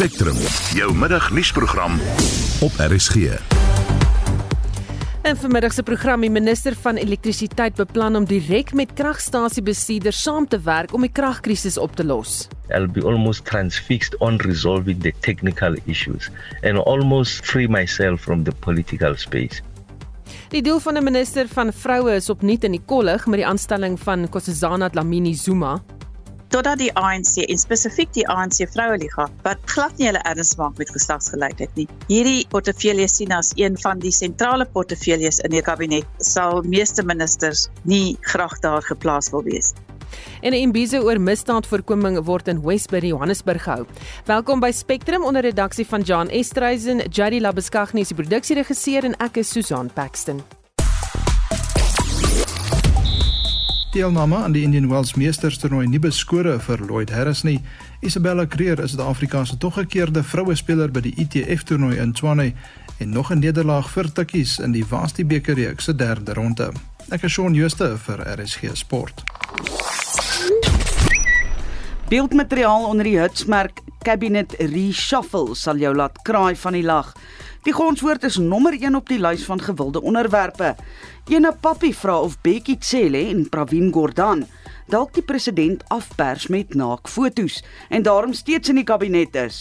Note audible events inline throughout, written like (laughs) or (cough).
Spectrum, jou middagnuusprogram op RSG. In vanmiddag se program die minister van elektrisiteit beplan om direk met kragstasiebesitters saam te werk om die kragkrisis op te los. I'll be almost transfixed on resolving the technical issues and almost free myself from the political space. Die doel van 'n minister van vroue is opnuut in die kollig met die aanstelling van Nkosazana Dlamini Zuma totdat die ANC en spesifiek die ANC Vroueliga wat glad nie hulle erns maak met geslagsgelykheid nie. Hierdie portefeulje sien as een van die sentrale portefeuljes in die kabinet sal meeste ministers nie graag daar geplaas wil wees. En 'n imbizo oor misdaadvoorkoming word in Westbury, Johannesburg gehou. Welkom by Spectrum onder redaksie van John Estreisen, Jady Labeskagni is die produksieregisseur en ek is Susan Paxton. Deelname aan die Indian Wells Meesters toernooi nie beskore vir Lloyd Harris nie. Isabella Creer is die Afrikaanse toggekeerde vroue speler by die ITF toernooi in Tshwane en nog 'n nederlaag vir Tikkies in die Wasti beker reeks se derde ronde. Ek is Shaun Jooste vir RSG Sport. Beeldmateriaal onder die hitsmerk Cabinet Reshuffle sal jou laat kraai van die lag. Die grondwoord is nommer 1 op die lys van gewilde onderwerpe. Ene Papi vra of Bekkie Cele en Pravin Gordhan dalk die president afpers met naakfoto's en daarom steeds in die kabinet is.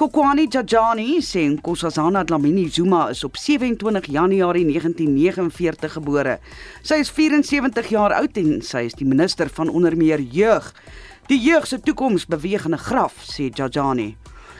Kokwani Jajani sê Nkosazana Dlamini Zuma is op 27 Januarie 1949 gebore. Sy is 74 jaar oud en sy is die minister van onder meer jeug. Die jeug se toekoms beweeg in 'n graf, sê Jajani.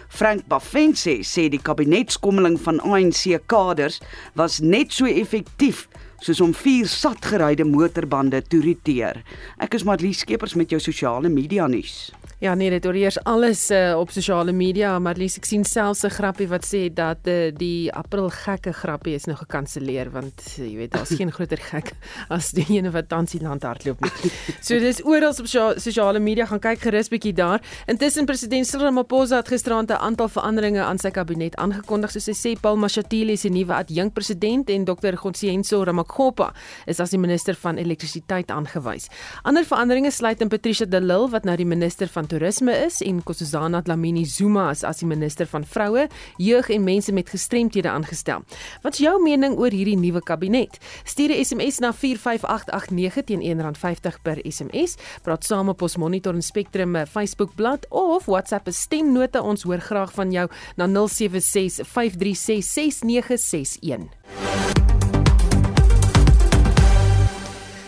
Frank Baffense sê die kabinetskommeling van ANC kaders was net so effektief soos om vier satgeryde motorbande te roteer. Ek is Marlies Skeepers met jou sosiale media nuus. Ja nee, dit oorheers alles uh, op sosiale media, maar lees ek sien selfs 'n grappie wat sê dat uh, die April gekke grappie is nou gekanselleer want uh, jy weet daar's geen (laughs) groter gek as die ene wat Tansieland hardloop nie. So dis oral op sosiale media gaan kyk gerus bietjie daar. Intussen president Cyril Ramaphosa het gisteraand 'n aantal veranderinge aan sy kabinet aangekondig soos hy sê Paul Mashatile is die nuwe adjunk president en Dr. Gonsienso Ramakgopa is as die minister van elektrisiteit aangewys. Ander veranderinge sluit in Patricia de Lille wat nou die minister van toerisme is en Nkosazana Dlamini Zuma as as die minister van vroue, jeug en mense met gestremthede aangestel. Wat's jou mening oor hierdie nuwe kabinet? Stuur 'n SMS na 45889 teen R1.50 per SMS. Praat saam op ons Monitor en Spectrum eh, Facebook bladsy of WhatsApp 'n stemnota. Ons hoor graag van jou na 076 536 6961.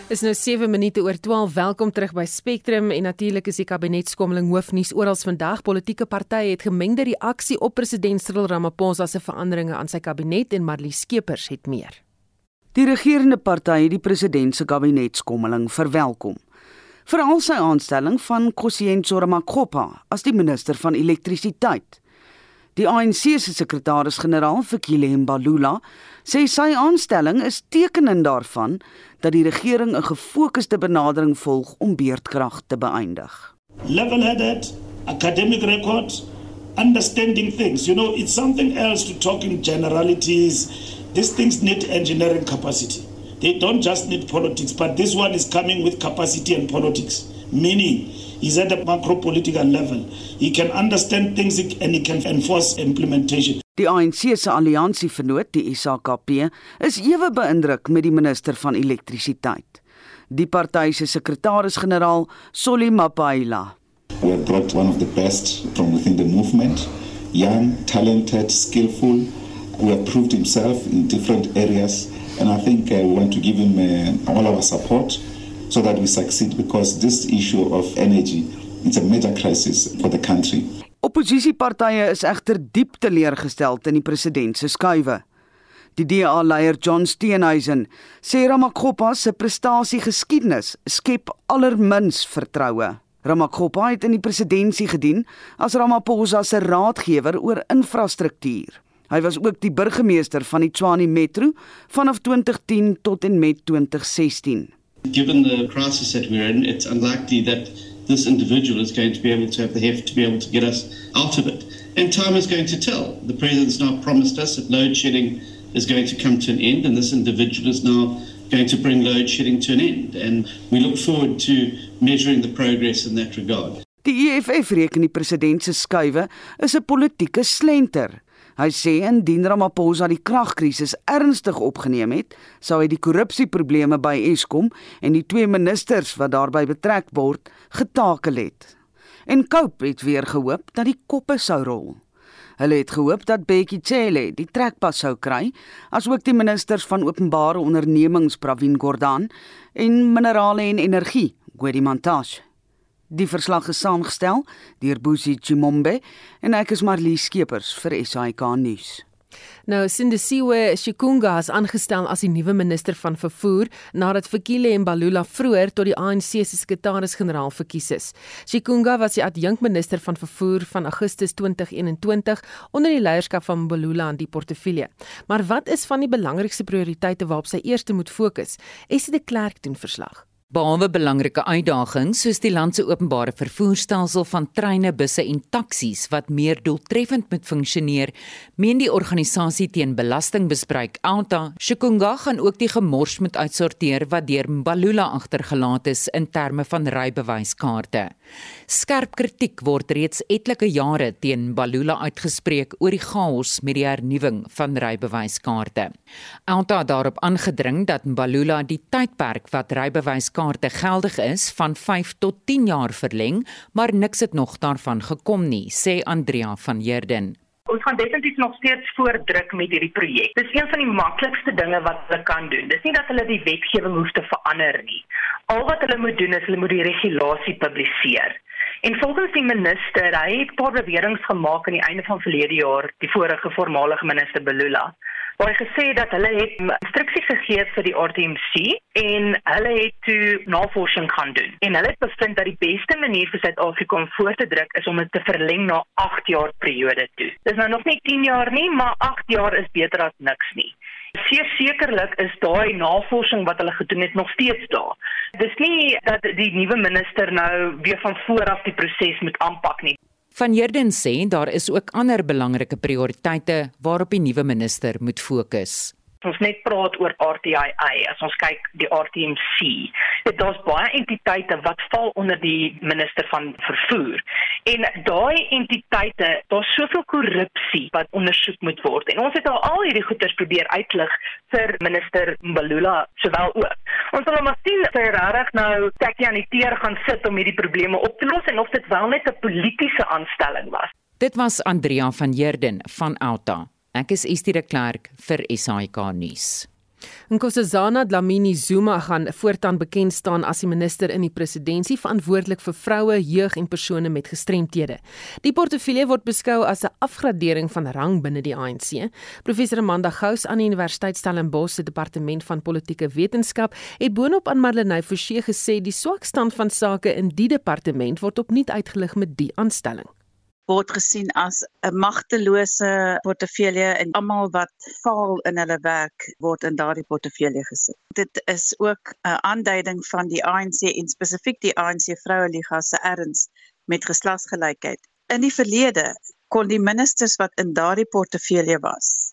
Is nou 7 minute oor 12. Welkom terug by Spectrum en natuurlik is die kabinetskommeling hoofnuus oral vandag. Politieke partye het gemengde reaksie op president Cyril Ramaphosa se veranderinge aan sy kabinet en Marlie Skeepers het meer. Die regerende party het die president se kabinetskommeling verwelkom. Veral sy aanstelling van Kosienzo Ramakgopa as die minister van elektrisiteit. Die ANC se sekretaris-generaal, Fikile Mbalula, sê sy aanstelling is tekenend daarvan dat die regering 'n gefokusde benadering volg om beurtkrag te beëindig. Level-headed, academic record, understanding things. You know, it's something else to talk in generalities. These things need engineering capacity. They don't just need politics, but this one is coming with capacity and politics. Meaning, he's at a macro political level. He can understand things and he can enforce implementation. Die ANC se alliansievernoot, die SAKP, is ewe beïndruk met die minister van elektrisiteit. Die party se sekretaris-generaal, Solly Mapaila. We have brought one of the best from within the movement, young, talented, skillful, who have proved himself in different areas and I think uh, we want to give him uh, all our support so that we succeed because this issue of energy is a major crisis for the country. Opposisiepartye is egter diep teleurgesteld in die president se skuwe. Die DA-leier John Steenhuisen sê Ramakgopa se prestasie geskiedenis skep allermins vertroue. Ramakgopa het in die presidentskap gedien as Ramaphosa se raadgewer oor infrastruktuur. Hy was ook die burgemeester van die Tshwane Metro vanaf 2010 tot en met 2016. Given the crisis that we're in, it's unlikely that this individual is going to be able to have the heft to be able to get us out of it. And time is going to tell. The president's now promised us that load shedding is going to come to an end, and this individual is now going to bring load shedding to an end. And we look forward to measuring the progress in that regard. Die EFF reken die president se skuwe is 'n politieke slenter. Hy sê indien Ramaphosa die kragkrisis ernstig opgeneem het, sou hy die korrupsieprobleme by Eskom en die twee ministers wat daarbey betrek word, getakel het. En Cope het weer gehoop dat die koppe sou rol. Hulle het gehoop dat Bekkie Cele die trekpas sou kry, asook die ministers van openbare ondernemings Pravin Gordhan en minerale en energie, Gwedi Mantashe. Die verslag is saamgestel deur Busi Chimombe en ek is Marlie Skeepers vir SAK nuus. Nou Sindisiwe Shikunga is aangestel as die nuwe minister van vervoer nadat Fikile Mbalula vroeër tot die ANC se sekretaris-generaal verkies is. Shikunga was die adjunkminister van vervoer van Augustus 2021 onder die leierskap van Mbalula aan die portefeulje. Maar wat is van die belangrikste prioriteite waarop sy eers moet fokus? Esie de Klerk doen verslag. Behalwe belangrike uitdagings soos die land se openbare vervoerstelsel van treine, busse en taksies wat meer doeltreffend moet funksioneer, meen die organisasie teen belastingbespreek Alta, Shikunga gaan ook die gemors moet uitsorteer wat deur Mbalula agtergelaat is in terme van rybewyskaarte. Skerp kritiek word reeds etlike jare teen Mbalula uitgespreek oor die chaos met die hernuwing van rybewyskaarte. Alta het daarop aangedring dat Mbalula die tydperk wat rybewyskaarte kaarte geldig is van 5 tot 10 jaar verleng, maar niks het nog daarvan gekom nie, sê Andrea van Heerden. Ons gaan definitief nog steeds voordruk met hierdie projek. Dis een van die maklikste dinge wat hulle kan doen. Dis nie dat hulle die wetgewing hoef te verander nie. Al wat hulle moet doen is hulle moet die regulasie publiseer. En volgens die minister, hy het 'n paar beweringe gemaak aan die einde van verlede jaar, die vorige voormalige minister Belula waar hy gesê dat hulle het instruksies gegee vir die RTMC en hulle het toe navorsing gaan doen. En hulle het bevind dat die beste manier vir Suid-Afrika om voor te druk is om dit te verleng na 8 jaar periode toe. Dis nou nog nie 10 jaar nie, maar 8 jaar is beter as niks nie. Seer sekerlik is daai navorsing wat hulle gedoen het nog steeds daar. Dis nie dat die nuwe minister nou weer van voor af die proses moet aanpak nie. Van Heerden sê daar is ook ander belangrike prioriteite waarop die nuwe minister moet fokus ons net praat oor RTIA as ons kyk die RTMC dit daar's baie entiteite wat val onder die minister van vervoer. En daai entiteite daar's soveel korrupsie wat ondersoek moet word. En ons het al al hierdie goeters probeer uitlig vir minister Mbalula sowel ook. Ons wil maar sien sy regtig nou tekkie aan die teer gaan sit om hierdie probleme op te los en of dit wel net 'n politieke aanstelling was. Dit was Andrea van Heerden van Alta Ek is Estie de Klerk vir SAK nuus. Nkosazana Dlamini Zuma gaan voortaan bekend staan as die minister in die presidentskap verantwoordelik vir vroue, jeug en persone met gestremthede. Die portefeulje word beskou as 'n afgradering van rang binne die ANC. Professor Amanda Gous aan die Universiteit Stellenbosch se departement van politieke wetenskap het boonop aan Marlenae Forsie gesê die swak stand van sake in die departement word opnuut uitgelig met die aanstelling word gesien as 'n magtelose portefeulje en almal wat faal in hulle werk word in daardie portefeulje gesit. Dit is ook 'n aanduiding van die ANC en spesifiek die ANC Vroue Liga se erns met geslagsgelykheid. In die verlede kon die ministers wat in daardie portefeulje was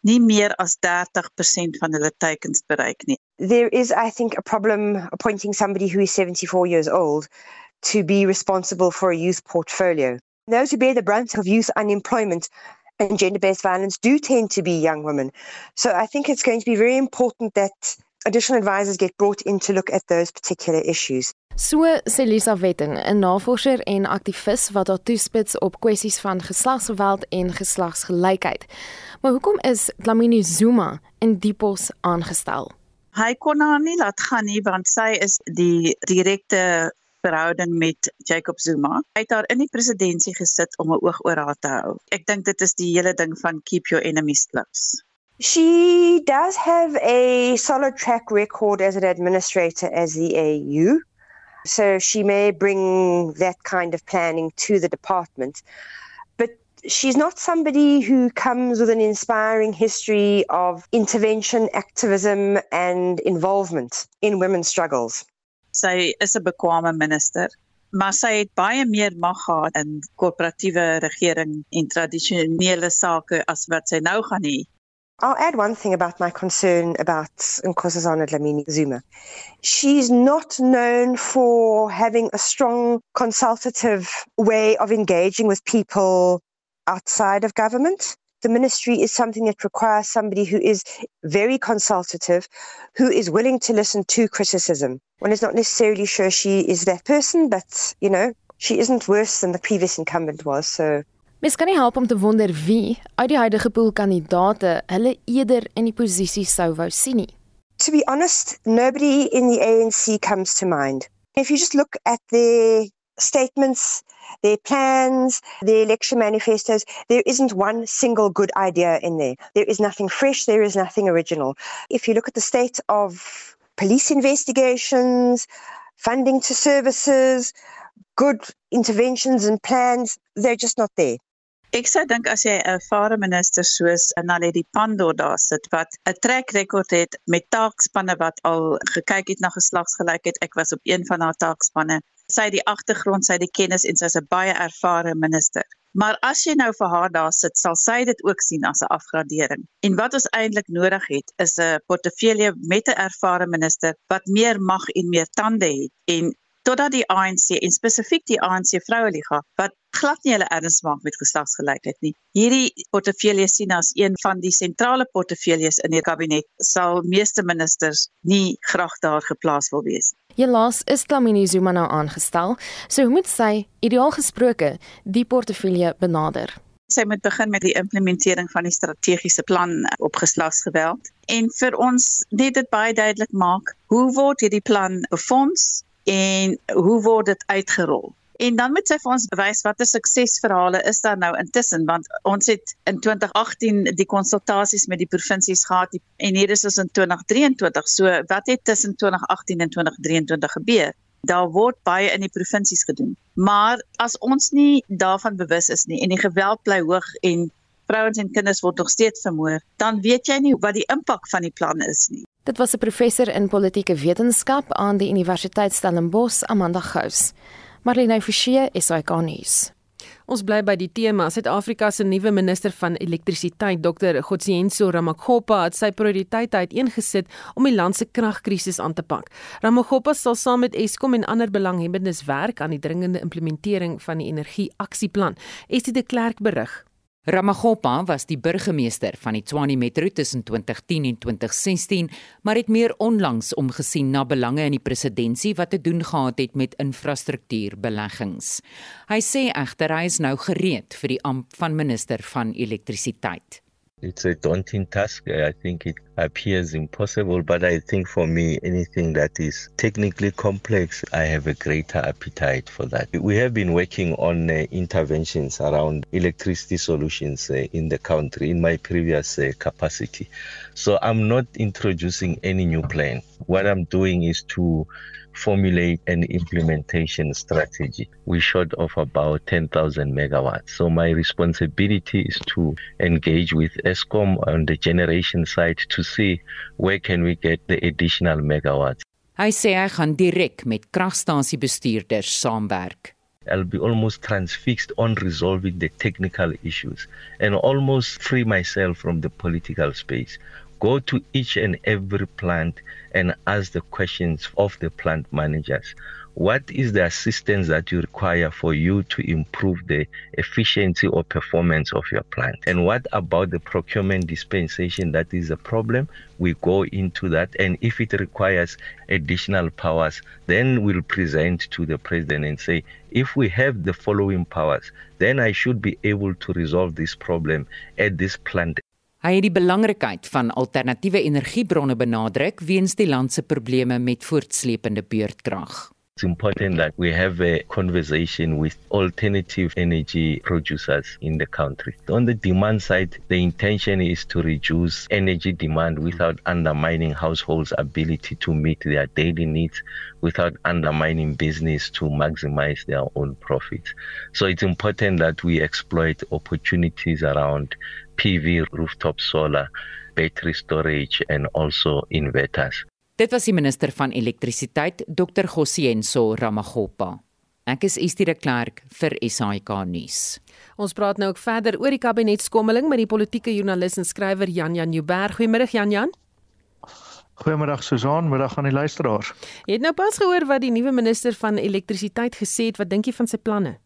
nie meer as 30% van hulle teikens bereik nie. There is I think a problem appointing somebody who is 74 years old to be responsible for a youth portfolio. Those who bear the brunt of youth unemployment and gender based violence do tend to be young women. So I think it's going to be very important that additional advisors get brought in to look at those particular issues. So sê Lisa Wetting, 'n navorser en aktivis wat haar toespits op kwessies van geslagsgeweld en geslagsgelykheid. Maar hoekom is Dlamini Zuma in die pos aangestel? Hy kon haar nie laat gaan nie want sy is die direkte verhouding met Jacob Zuma. Hy het daar in die presidentskap gesit om 'n oog oor haar te hou. Ek dink dit is die hele ding van keep your enemies close. She does have a solid track record as an administrator as the AU. So she may bring that kind of planning to the department. But she's not somebody who comes with an inspiring history of intervention, activism, and involvement in women's struggles. Sy is 'n bekwame minister maar sy het baie meer mag gehad in korporatiewe regering en tradisionele sake as wat sy nou gaan hê I'll add one thing about my concern about Nkosazana Dlamini Zuma. She's not known for having a strong consultative way of engaging with people outside of government. The ministry is something that requires somebody who is very consultative, who is willing to listen to criticism. One is not necessarily sure she is that person, but, you know, she isn't worse than the previous incumbent was, so Mens kan nie help om te wonder wie uit die huidige pool kandidaate hulle eerder in die posisie sou wou sien nie. To be honest, nobody in the ANC comes to mind. If you just look at their statements, their plans, their election manifestos, there isn't one single good idea in there. There is nothing fresh, there is nothing original. If you look at the state of police investigations, funding to services, good interventions and plans, they're just not there. Ek sou dink as jy 'n ervare minister soos Naledi Pandor daar sit wat 'n trek rekord het met taakspanne wat al gekyk het na geslagsgelykheid. Ek was op een van haar taakspanne. Sy het die agtergrond, sy het die kennis en sy's 'n baie ervare minister. Maar as jy nou vir haar daar sit, sal sy dit ook sien as 'n afgradering. En wat ons eintlik nodig het, is 'n portefeulje met 'n ervare minister wat meer mag en meer tande het en totdat die ANC en spesifiek die ANC vroue liga wat glad nie hulle erns maak met geslagsgelykheid nie. Hierdie portefeulje sien as een van die sentrale portefeuljes in die kabinet sal meeste ministers nie graag daar geplaas wil wees. Helaas is Tlamini Zuma nou aangestel, so hoe moet sy ideaal gesproke die portefeulje benader? Sy moet begin met die implementering van die strategiese plan op geslagsgeweld en vir ons net dit baie duidelik maak, hoe word hierdie plan befonds? En hoe word dit uitgerol? En dan moet sy vir ons bewys watter suksesverhale is daar nou intussen want ons het in 2018 die konsultasies met die provinsies gehad en hier is ons in 2023. So wat het tussen 2018 en 2023 gebeur? Daar word baie in die provinsies gedoen. Maar as ons nie daarvan bewus is nie en die geweld bly hoog en vrouens en kinders word nog steeds vermoor, dan weet jy nie wat die impak van die plan is nie. Dit was 'n professor in politieke wetenskap aan die Universiteit Stellenbosch, Amanda Gous. Marlene Forsie, SAK nuus. Ons bly by die tema. Suid-Afrika se nuwe minister van elektrisiteit, Dr. Gotsiyenso Ramakgopa, het sy prioriteite uiteengesit om die land se kragkrisis aan te pak. Ramakgopa sal saam met Eskom en ander belanghebbendes werk aan die dringende implementering van die energie-aksieplan. Estie de Klerk berig. Ramagopa was die burgemeester van die Tshwane Metro tussen 2010 en 2016, maar het meer onlangs omgesien na belange in die presidentskap wat te doen gehad het met infrastruktuurbeleggings. Hy sê egter hy is nou gereed vir die amp van minister van elektrisiteit. It's a daunting task. I think it appears impossible, but I think for me, anything that is technically complex, I have a greater appetite for that. We have been working on uh, interventions around electricity solutions uh, in the country in my previous uh, capacity. So I'm not introducing any new plan. What I'm doing is to formulate an implementation strategy. We shot of about 10,000 megawatts. So my responsibility is to engage with ESCOM on the generation side to see where can we get the additional megawatts. Hy sê hy gaan direk met kragstansiebestuurders saamwerk. I'll be almost transfixed on resolving the technical issues and almost free myself from the political space. Go to each and every plant and ask the questions of the plant managers. What is the assistance that you require for you to improve the efficiency or performance of your plant? And what about the procurement dispensation that is a problem? We go into that. And if it requires additional powers, then we'll present to the president and say, if we have the following powers, then I should be able to resolve this problem at this plant Hy het die belangrikheid van alternatiewe energiebronne benadruk weens die land se probleme met voortsleepende beurtkrag. It's important that we have a conversation with alternative energy producers in the country. On the demand side, the intention is to reduce energy demand without undermining households' ability to meet their daily needs, without undermining business to maximize their own profits. So it's important that we exploit opportunities around PV, rooftop solar, battery storage, and also inverters. Dit was die minister van elektrisiteit, Dr. Gosienso Ramagopa. Ek is Estie de Klerk vir SAK nuus. Ons praat nou ook verder oor die kabinetskommeling met die politieke joernalis en skrywer Jan Jan Jubber. Goeiemôre Jan Jan. Goeiemiddag Susan, middag aan die luisteraars. Jy het nou pas gehoor wat die nuwe minister van elektrisiteit gesê het. Wat dink jy van sy planne?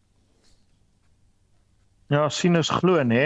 Ja, sien is glo nê.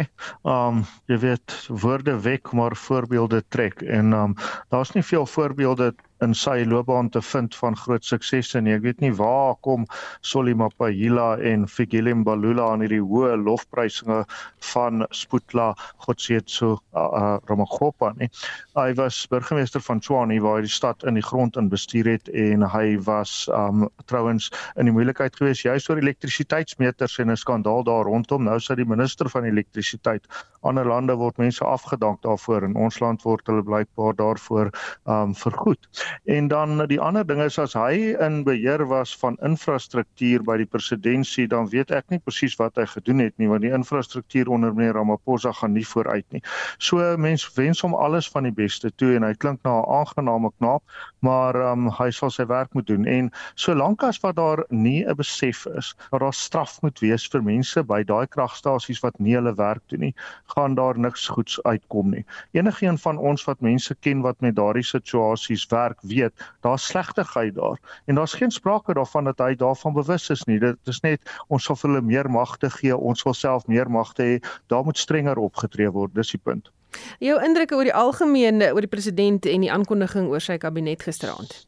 Um jy weet woorde wek maar voorbeelde trek en um daar's nie veel voorbeelde in sy loopbaan te vind van groot suksese nie. Ek weet nie waar kom Solly Mapahila en Fikile Mbalula aan hierdie hoë lofprysinge van Spoetla Godsetso uh, uh, Ramakgopa nie. Hy was burgemeester van Tshwane waar hy die stad in die grond investeer het en hy was um trouens in die moeilikheid gewees juis oor elektrisiteitsmeters en 'n skandaal daar rondom. Nou sy die minister van elektrisiteit. Ander lande word mense afgedank daarvoor en ons land word hulle blykbaar daarvoor um vergoed. En dan die ander ding is as hy in beheer was van infrastruktuur by die presidentskap, dan weet ek nie presies wat hy gedoen het nie, want die infrastruktuur onder meneer Ramaphosa gaan nie vooruit nie. So mense wens hom alles van die beste toe en hy klink na 'n aangename knaap, maar um, hy sal sy werk moet doen en solank as wat daar nie 'n besef is dat daar straf moet wees vir mense by daai kragstasies wat nie hulle werk doen nie, gaan daar niks goeds uitkom nie. Enigeen van ons wat mense ken wat met daardie situasies werk, werk weet daar's slegtigheid daar. En daar's geen sprake daarvan dat hy daarvan bewus is nie. Dit is net ons sal hulle meer magte gee ons wil self meer magte hê. Daar moet strenger opgetree word dis die punt. Jou indrukke oor die algemeen oor die president en die aankondiging oor sy kabinet gisteraand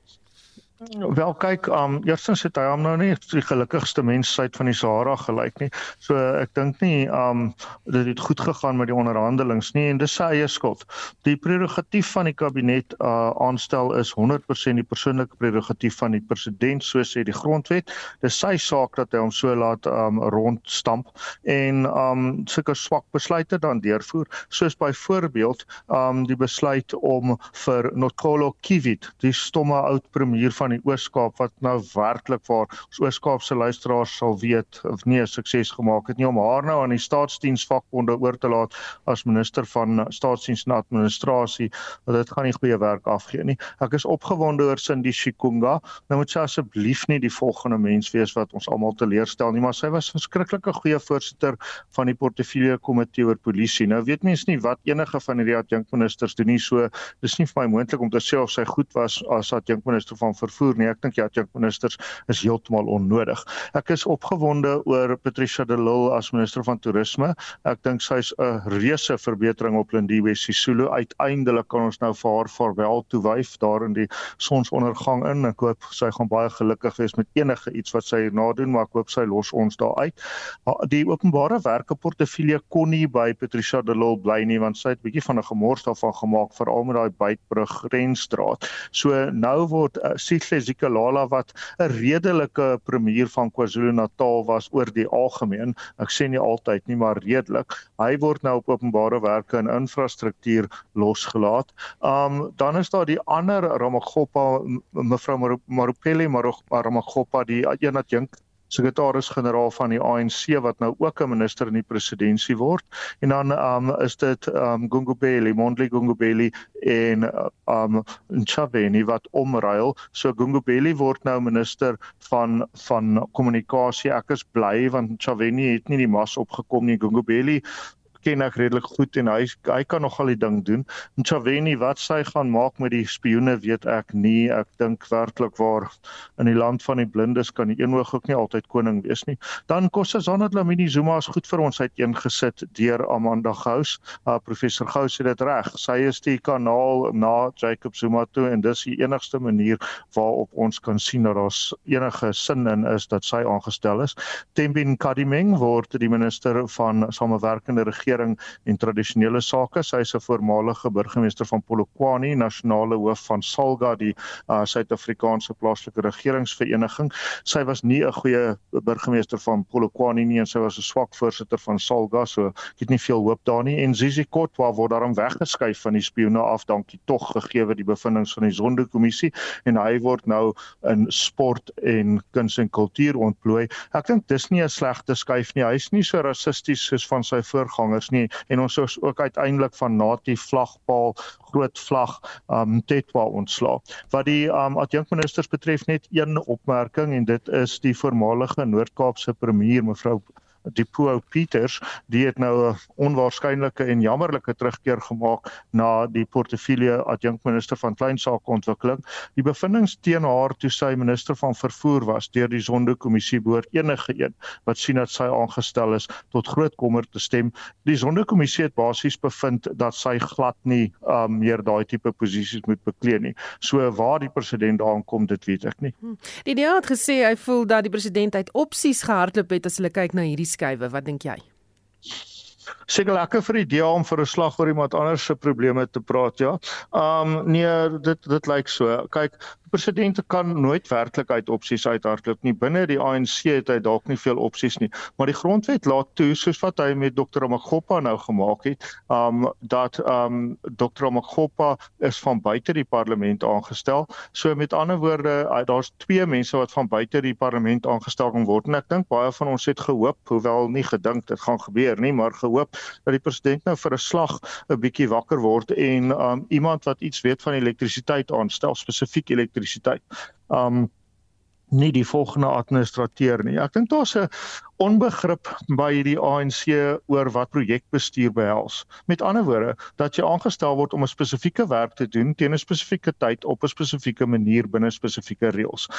Wel kyk, um eerstens het hy hom nou nie die gelukkigste mens uit van die Sahara gelyk nie. So ek dink nie um dit het goed gegaan met die onderhandelinge nie en dis sy eie skuld. Die prerogatief van die kabinet uh aanstel is 100% die persoonlike prerogatief van die president, so sê die grondwet. Dis sy saak dat hy hom so laat um rondstamp en um sulke swak besluite dan deurvoer, soos byvoorbeeld um die besluit om vir Nokolo Kiwit, die stomme oud premier van van die Oos-Kaap wat nou werklik waar ons Oos-Kaapse luisteraars sal weet of nie 'n sukses gemaak het nie om haar nou aan die staatsdiensvakbonde oor te laat as minister van staatsdiens en administrasie dat dit gaan nie goeie werk afgee nie. Ek is opgewonde oor Cindy Shikunga. Nou moet sy asseblief nie die volgende mens wees wat ons almal teleurstel nie, maar sy was verskriklike goeie voorsitter van die portefeulje komitee oor polisie. Nou weet mense nie wat enige van hierdie adjunkministers doen nie, so dis nie vir my moontlik om te sê of sy goed was as adjunkminister van vervoer vervoer nie. Ek dink ja, junk ministers is heeltemal onnodig. Ek is opgewonde oor Patricia de Lille as minister van toerisme. Ek dink sy's 'n reuse verbetering op Lindiwe Sisulu. Uiteindelik kan ons nou vir haar vaarwel toewyf daar in die sonsondergang in. Ek hoop sy gaan baie gelukkig wees met enige iets wat sy hierna doen, maar ek hoop sy los ons daar uit. Die openbare werke portefeulje kon nie by Patricia de Lille bly nie want sy het 'n bietjie van 'n gemors daarvan gemaak veral met daai bytbrug Rensstraat. So nou word uh, Sihle Zikalala wat 'n redelike premier van KwaZulu-Natal was oor die algemeen. Ek sê nie altyd nie, maar redelik. Hy word nou op openbare werke en infrastruktuur losgelaat. Um dan is daar die ander Ramagopa mevrou Marupeli Ramagopa die een wat dink sekretaris-generaal van die ANC wat nou ook 'n minister in die presidentskap word en dan um is dit um Gungubeli, Mondli Gungubeli en um Nchabeni wat omruil. So Gungubeli word nou minister van van kommunikasie. Ek is bly want Nchabeni het nie die mas opgekom nie. Gungubeli ken ek redelik goed en hy hy kan nogal die ding doen. Nchaweni wat sy gaan maak met die spioene weet ek nie. Ek dink werklik waar in die land van die blindes kan die een oog ook nie altyd koning wees nie. Dan Kosse Zanat Lamini Zuma is goed vir ons uiteengesit deur Amanda Gous. Uh, professor Gous het dit reg. Sy is die kanaal na Jacob Zuma toe en dis die enigste manier waarop ons kan sien dat daar enige sin in is dat sy aangestel is. Tembin Kadimeng word die minister van samewerkende regering regering en tradisionele sake. Sy is 'n voormalige burgemeester van Polokwane, nasionale hoof van Salga, die uh, Suid-Afrikaanse plaaslike regeringsvereniging. Sy was nie 'n goeie burgemeester van Polokwane nie en sy was 'n swak voorsitter van Salga, so ek het nie veel hoop daar nie. En Zizi Kotwa word daarom weggeskuif van die spioene af, dankie tog gegee die bevindinge van die Zondo-kommissie en hy word nou in sport en kuns en kultuur ontplooi. Ek dink dis nie 'n slegte skuif nie. Hy's nie so rassisties soos van sy voorgangers kinders nie en ons is ook uiteindelik van natie vlagpaal groot vlag um Tetwa ontslaa. Wat die um adjunkministers betref net een opmerking en dit is die voormalige Noord-Kaapse premier mevrou Dipuo Peters, die het nou 'n onwaarskynlike en jammerlike terugkeer gemaak na die portefeulje adjunkminister van kleinsaakontwikkeling. Die bevindinge teen haar toe sy minister van vervoer was deur die Zondo-kommissie behoort enige een wat sien dat sy aangestel is tot groot kommer te stem. Die Zondo-kommissie het basies bevind dat sy glad nie um, meer daai tipe posisies moet beklee nie. So waar die president aankom, dit weet ek nie. Hm. Die DA het gesê hy voel dat die president uit opsies gehardloop het as hulle kyk na hierdie skuwe. Wat dink jy? Seker lekker vir die DA om vir 'n slag oor iemand anders se probleme te praat, ja. Um nee, dit dit lyk so. Kyk, presidente kan nooit werklik uit opsies uithardloop nie. Binne die ANC het hy dalk nie veel opsies nie, maar die grondwet laat toe soos wat hy met Dr. Magoppa nou gemaak het, um dat um Dr. Magoppa is van buite die parlement aangestel. So met ander woorde, daar's twee mense wat van buite die parlement aangestel kan word en ek dink baie van ons het gehoop, hoewel nie gedink dit gaan gebeur nie, maar gehoop dat die president nou vir 'n slag 'n bietjie wakker word en um iemand wat iets weet van elektrisiteit aanstel, spesifiek elektrisiteit elektrisiteit. Um nie die volgende administrateur nie. Ek dink daar's 'n onbegrip by die ANC oor wat projekbestuur behels. Met ander woorde, dat jy aangestel word om 'n spesifieke werk te doen teen 'n spesifieke tyd op 'n spesifieke manier binne spesifieke reëls.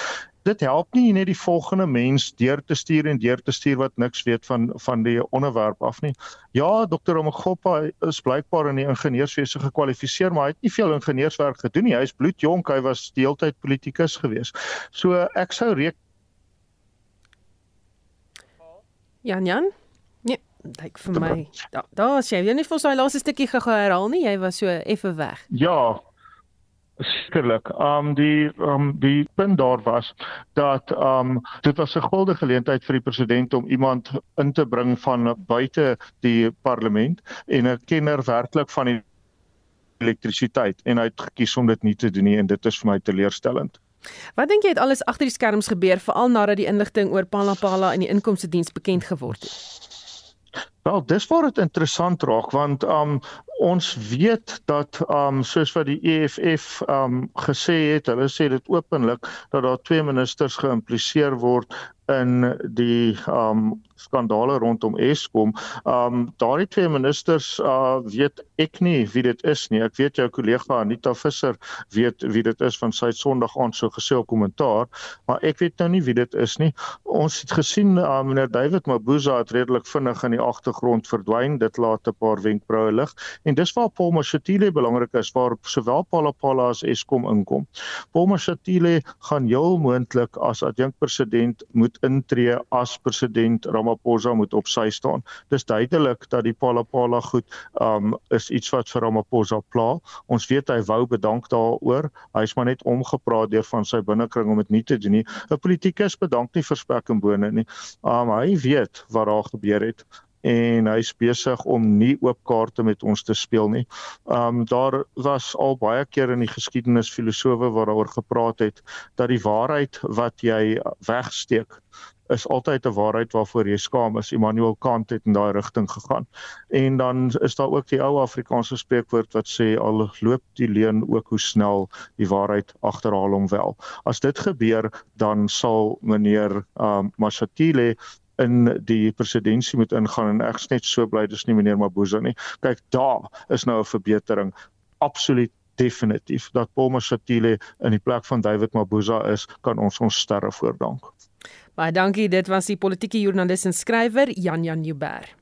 Dit help nie net die volgende mens deur te stuur en deur te stuur wat niks weet van van die onderwerp af nie. Ja, Dr. Omgoppa is blykbaar in die ingenieurswese gekwalifiseer, maar hy het nie veel ingenieurswerk gedoen nie. Hy is bloedjonk, hy was deeltyd politikus gewees. So ek sou reken Jan Jan? Nee, kyk vir my. Daar daar's jy. Jy het nie vir daai laaste stukkie gehou herhaal nie. Jy was so effe weg. Ja. Sekerlik. Um die um die punt daar was dat um dit was 'n goeie geleentheid vir die president om iemand in te bring van buite die parlement en 'n kenner werklik van die elektrisiteit en hy het gekies om dit nie te doen nie en dit is vir my teleurstellend. Wat dink jy het alles agter die skerms gebeur veral nadat die inligting oor Palapala in die inkomste diens bekend geword het? Wel, dis waar dit interessant raak want um ons weet dat um soos wat die EFF um gesê het, hulle sê dit openlik dat daar twee ministers geïmpliseer word in die um skandale rondom Eskom. Um daardie twee ministers uh weet ek nie wie dit is nie. Ek weet jou kollega Anita Visser weet wie dit is van sy Sondag aand so gesê op kommentaar, maar ek weet nou nie wie dit is nie. Ons het gesien uh, meneer David Mabuza het redelik vinnig in die agtergrond verdwyn. Dit laat 'n paar wenkbroue lig en dis waar Paul Mashatile belangrik is waar sowel Palapala as Eskom inkom. Paul Mashatile gaan heel moontlik as adjunkpresident moet intree as president Ramaphosa moet op sy staan. Dis duidelik dat die Palapala goed um is iets wat vir Ramaphosa pla. Ons weet hy wou bedank daaroor. Hy's maar net omgepraat deur van sy binnekring om dit nie te doen nie. 'n Politikus bedank nie vir spek en bone nie. Um hy weet wat daar gebeur het en hy's besig om nie oop kaarte met ons te speel nie. Um daar was al baie keer in die geskiedenis filosowe wat daaroor gepraat het dat die waarheid wat jy wegsteek is altyd 'n waarheid waarvoor jy skaam is. Immanuel Kant het in daai rigting gegaan. En dan is daar ook die ou Afrikaanse spreekwoord wat sê al loop die leuen ook hoe snel die waarheid agterhaal hom wel. As dit gebeur, dan sal meneer um Mashatile in die presidentskap moet ingaan en ek is net so bly dis nie meneer Mabuza nie. Kyk, daar is nou 'n verbetering. Absoluut definitief dat Paul Mashatile in die plek van David Mabuza is, kan ons ons sterre voordank. Baie dankie, dit was die politieke joernalis en skrywer Jan Jan Jubber.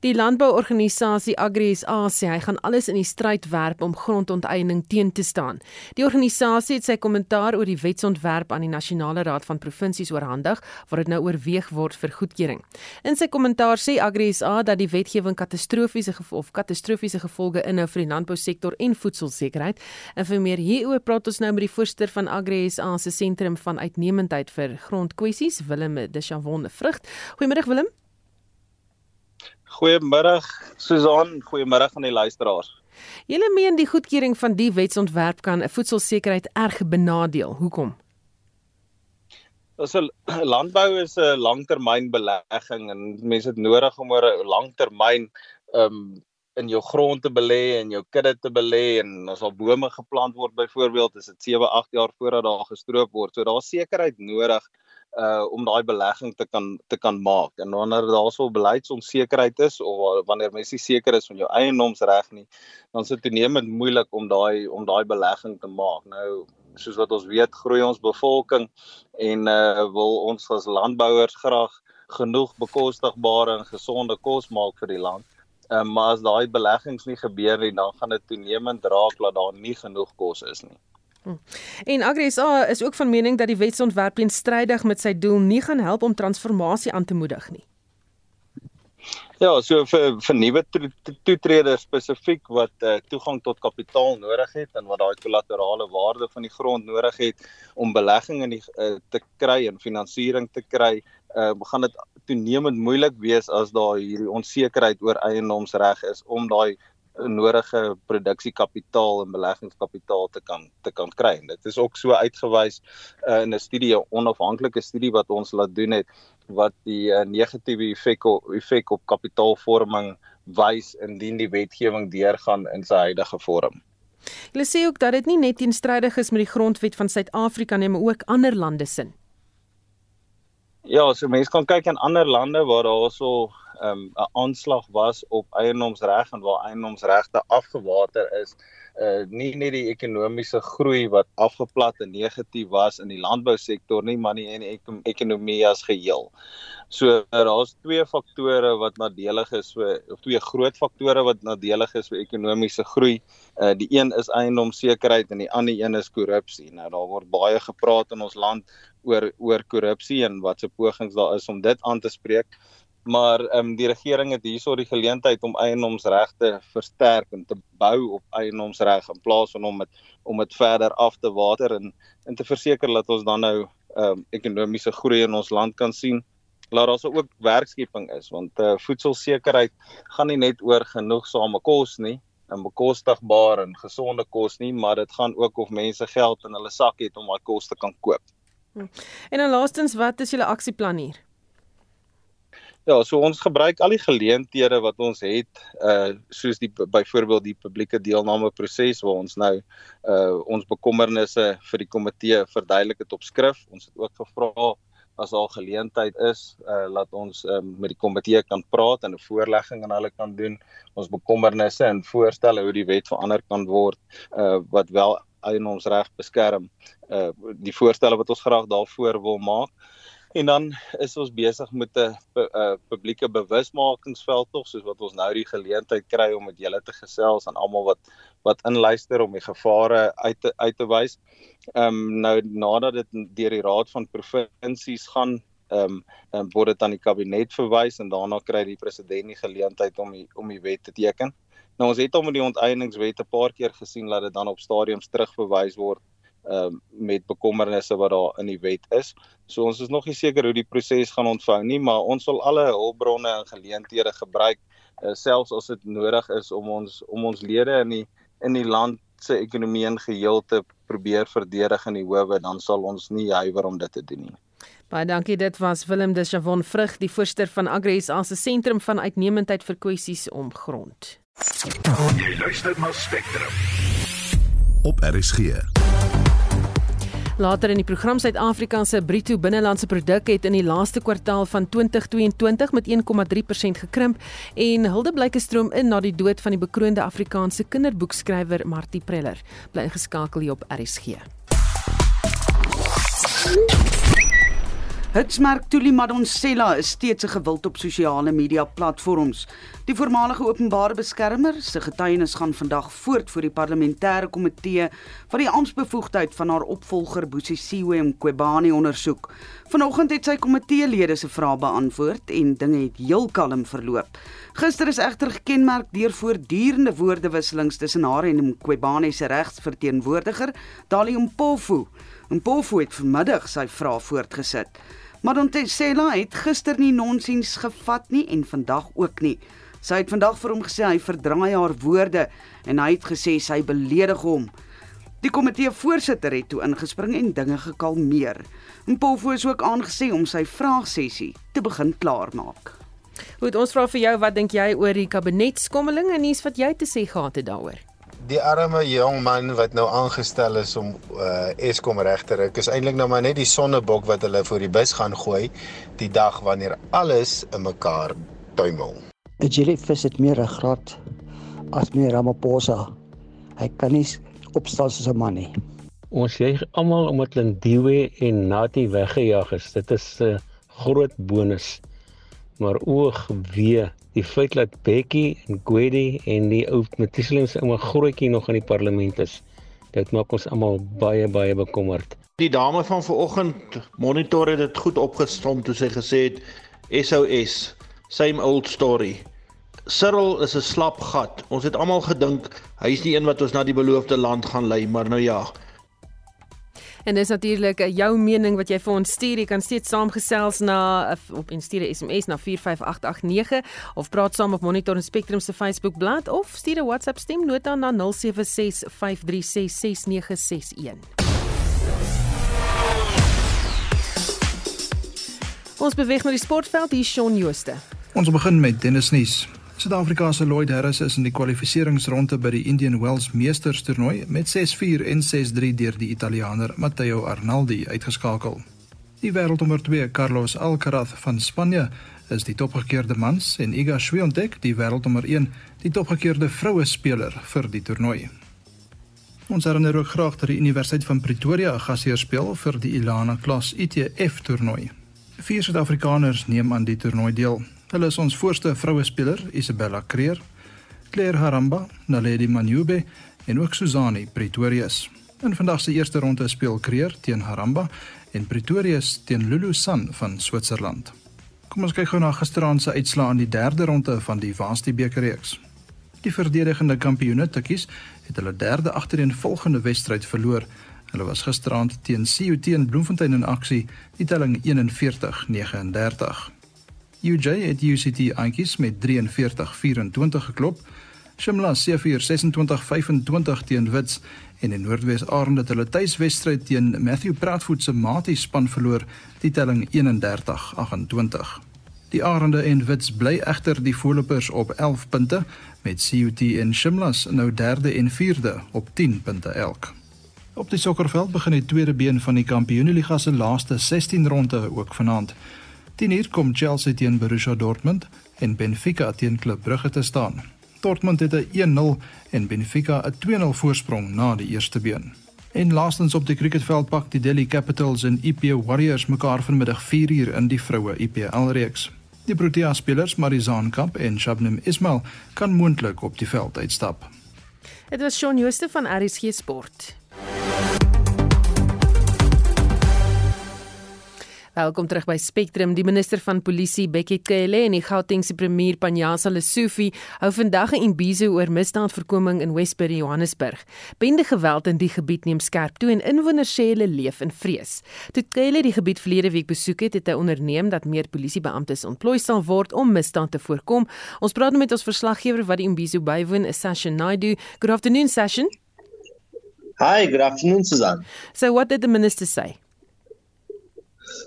Die landbouorganisasie AgriSA sê hy gaan alles in die stryd werp om grondonteiening teen te staan. Die organisasie het sy kommentaar oor die wetsontwerp aan die Nasionale Raad van Provinsies oorhandig waar dit nou oorweeg word vir goedkeuring. In sy kommentaar sê AgriSA dat die wetgewing katastrofiese of katastrofiese gevolge inhou vir die landbousektor en voedselsekerheid. En vir meer hieroor praat ons nou met die voorsteur van AgriSA se sentrum van uitnemendheid vir grondkwessies, Willem de Chavon Vrucht. Goeiemôre Willem. Goeiemiddag Susan, goeiemiddag aan die luisteraars. Julle meen die goedkeuring van die wetsontwerp kan 'n voedselsekerheid erg benadeel. Hoekom? Ons (clears throat) landbou is 'n langtermynbelegging en mense het nodig om oor 'n langtermyn um in jou grond te belê en jou kudde te belê en as al bome geplant word byvoorbeeld is dit 7, 8 jaar voordat daar gestroop word. So daar's sekerheid nodig uh om daai belegging te kan te kan maak. En wanneer daar so beleidsonsekerheid is of wanneer mens nie seker is van jou eiendomsreg nie, dan is dit toenemend moeilik om daai om daai belegging te maak. Nou soos wat ons weet, groei ons bevolking en uh wil ons as landbouers graag genoeg bekostigbare en gesonde kos maak vir die land. Um, maar as daai beleggings nie gebeur nie, dan gaan dit toenemend raak dat daar nie genoeg kos is nie. Hm. En AgriSA is ook van mening dat die wetsontwerp teenstrydig met sy doel nie gaan help om transformasie aan te moedig nie. Ja, so vir vir nuwe toetreders spesifiek wat uh, toegang tot kapitaal nodig het en wat daai kollaterale waarde van die grond nodig het om belegging in die uh, te kry en finansiering te kry, uh, gaan dit toenemend moeilik wees as daar hierdie onsekerheid oor eiendomsreg is om daai nodige produksiekapitaal en beleggingskapitaal te kan te kan kry. En dit is ook so uitgewys uh, in 'n studie, 'n onafhanklike studie wat ons laat doen het wat die uh, negatiewe effek effek op kapitaalvorming wys indien die wetgewing deurgaan in sy huidige vorm. Hulle sê ook dat dit nie net teenstrydig is met die grondwet van Suid-Afrika nie, maar ook ander lande se. Ja, so mense kan kyk in ander lande waar daar so um, 'n aanslag was op eiendomsreg en waar eiendomsregte afgewater is, uh nie net die ekonomiese groei wat afgeplat en negatief was in die landbousektor nie, maar nie in die ekonomie as geheel. So daar's twee faktore wat nadelig is vir of twee groot faktore wat nadelig is vir ekonomiese groei. Uh die een is eiendomssekerheid en die ander een is korrupsie. Nou daar word baie gepraat in ons land oor oor korrupsie en wat se pogings daar is om dit aan te spreek maar ehm um, die regering het hierso die geleentheid om eiendomsregte versterk en te bou op eiendomsreg in plaas van om dit om dit verder af te water en en te verseker dat ons dan nou ehm um, ekonomiese groei in ons land kan sien. Laat daar ook werkskeping is want eh uh, voedselsekerheid gaan nie net oor genoegsame kos nie en bekostigbaar en gesonde kos nie, maar dit gaan ook of mense geld in hulle sak het om daai kos te kan koop. Hm. En dan laastens, wat is julle aksieplan hier? Ja, so ons gebruik al die geleenthede wat ons het, uh soos die byvoorbeeld die publieke deelname proses waar ons nou uh ons bekommernisse vir die komitee verduidelik het op skrif. Ons het ook gevra as daar geleentheid is, uh laat ons um, met die komitee kan praat en 'n voorlegging aan hulle kan doen. Ons bekommernisse en voorstelle hoe die wet verander kan word uh wat wel eienoomsreg beskerm. Uh die voorstelle wat ons graag daarvoor wil maak. En dan is ons besig met 'n uh, publieke bewusmakingsveld tog soos wat ons nou die geleentheid kry om met julle te gesels en almal wat wat inluister om die gevare uit te, uit te wys. Ehm um, nou nadat dit deur die Raad van Provinsies gaan ehm um, um, word dit aan die kabinet verwys en daarna kry die president die geleentheid om die, om die wet te teken. Nou ons het al met die onteieningswet 'n paar keer gesien dat dit dan op stadiums terugverwys word ehm uh, met bekommernisse wat daar in die wet is. So ons is nog nie seker hoe die proses gaan ontvou nie, maar ons sal alle hulpbronne en geleenthede gebruik uh, selfs as dit nodig is om ons om ons lede in die in die land se ekonomie en geheel te probeer verdedig in die howe, dan sal ons nie huiwer om dit te doen nie. Baie dankie. Dit was Willem de Chavon Vrug, die voorsteur van Agris as 'n sentrum van uitnemendheid vir kwessies om grond. Jy luister na Spectrum. Op RSG. Later in die program Suid-Afrika se bruto binnelandse produk het in die laaste kwartaal van 2022 met 1,3% gekrimp en hulde blyke stroom in na die dood van die bekroonde Afrikaanse kinderboekskrywer Martie Preller. Bly ingeskakel hier op RSG. Hitsmerk Tuli Madonsela is steeds 'n gewild op sosiale media platforms. Die voormalige openbare beskermer se getuienis gaan vandag voort voor die parlementêre komitee wat die amptbevoegdheid van haar opvolger Busisiwe Mqobani ondersoek. Vanoggend het sy komiteelede se vrae beantwoord en dinge het heel kalm verloop. Gister is egter gekenmerk deur voortdurende woordewisselings tussen haar en Mqobani se regsverteenwoordiger, Dali Mpofu. Mpofu het vanmiddag sy vrae voortgesit. Maar Dontesela het gister nie nonsens gevat nie en vandag ook nie. Sy het vandag vir hom gesê hy verdraai haar woorde en hy het gesê sy beledig hom. Die komitee voorsitter het toe ingespring en dinge gekalmeer. Mpofo is ook aangesê om sy vraagsessie te begin klaarmaak. Goed, ons vra vir jou, wat dink jy oor die kabinetskommeling en nuus wat jy te sê gehad het daaroor? Die arme jong man wat nou aangestel is om uh, Eskom reg te ruk, is eintlik nou maar net die sonnebok wat hulle voor die bus gaan gooi die dag wanneer alles in mekaar tuimel. 'n Jellyfish het meer ruggraat as meneer Ramaphosa. Hy kan nie opstaan soos 'n man nie. Ons sê almal omdat Lindiwe en Nati weggejaag is. Dit is 'n uh, groot bonus. Maar oog wee, die feit dat Bekkie en Gwedi en die ou Matislems in 'n grootjie nog in die parlement is. Dit maak ons almal baie baie bekommerd. Die dame van vanoggend monitor het dit goed opgestom toe sy gesê het SOS, same old story. Cyril is 'n slap gat. Ons het almal gedink hy's die een wat ons na die beloofde land gaan lei, maar nou ja. En dis natuurlik eh, jou mening wat jy vir ons stuur. Jy kan steeds saamgesels na eh, op en stuur 'n SMS na 45889 of praat saam op Monitor en Spectrum se Facebook bladsy of stuur 'n WhatsApp stemnota na 0765366961. Ons beweeg na die sportveld hier Shaun Jooste. Ons begin met tennisnuus. Suid-Afrika se Lloyd Harris is in die kwalifikasieringsronde by die Indian Wells Meesters toernooi met 6-4 en 6-3 deur die Italiaaner Matteo Arnaldi uitgeskakel. Die wêreldnommer 2 Carlos Alcaraz van Spanje is die topgekeerde mans en Iga Swiatek, die wêreldnommer 1, die topgekeerde vroue speler vir die toernooi. Ons herinner ook graag dat die Universiteit van Pretoria gasheer speel vir die Ilana Klas ITF toernooi. Vier Suid-Afrikaners neem aan die toernooi deel. Hulle is ons voorste vroue speler, Isabella Creer, Claire Haramba, Naledi Manyube en ook Suzani Pretorius. In vandag se eerste ronde speel Creer teen Haramba en Pretorius teen Lulu San van Switserland. Kom ons kyk gou na gisteraand se uitslae in die derde ronde van die Varsity bekerreeks. Die verdedigende kampioene Tikkies het hulle derde agtereenvolgende wedstryd verloor. Hulle was gisteraand teen CUT in Bloemfontein in aksie, die telling 41-39. UJ het UCT Antjies met 43-24 geklop. Shimla 726-25 teen Wits en in Noordwes Arend het hulle tuiswedstryd teen Matthew Pratfoot se Mati span verloor, die telling 31-28. Die Arende en Wits bly egter die voorlopers op 11 punte met CUT en Shimlas nou derde en vierde op 10 punte elk. Op die sokkerveld begin die tweede been van die Kampioenligga se laaste 16 ronde ook vanaand. 10uur kom Chelsea teen Borussia Dortmund en Benfica teen Club Brugge te staan. Dortmund het 'n 1-0 en Benfica 'n 2-0 voorsprong na die eerste been. En laastens op die cricketveld pak die Delhi Capitals en IP Warriors mekaar vanmiddag 4uur in die vroue IPL reeks. Die Protea spelers Marizaan Kamp en Shabnim Ismail kan moontlik op die veld uitstap. Dit was Shaun Jooste van RSG Sport. Welkom terug by Spectrum. Die minister van Polisie, Bekkie Cele en die Gautengse premier Panjasa Lesufi hou vandag 'n imbizo oor misdaadvoorkoming in Westbury, Johannesburg. Bende geweld in die gebied neem skerp toe en inwoners sê hulle leef in vrees. Toe Cele die gebied verlede week besoek het, het hy onderneem dat meer polisiebeamptes ontplooi sal word om misdaad te voorkom. Ons praat nou met ons verslaggewer wat die imbizo bywoon, Sasha Naidu. Good afternoon, Sasha. Hi, good afternoon, Susan. So what did the minister say?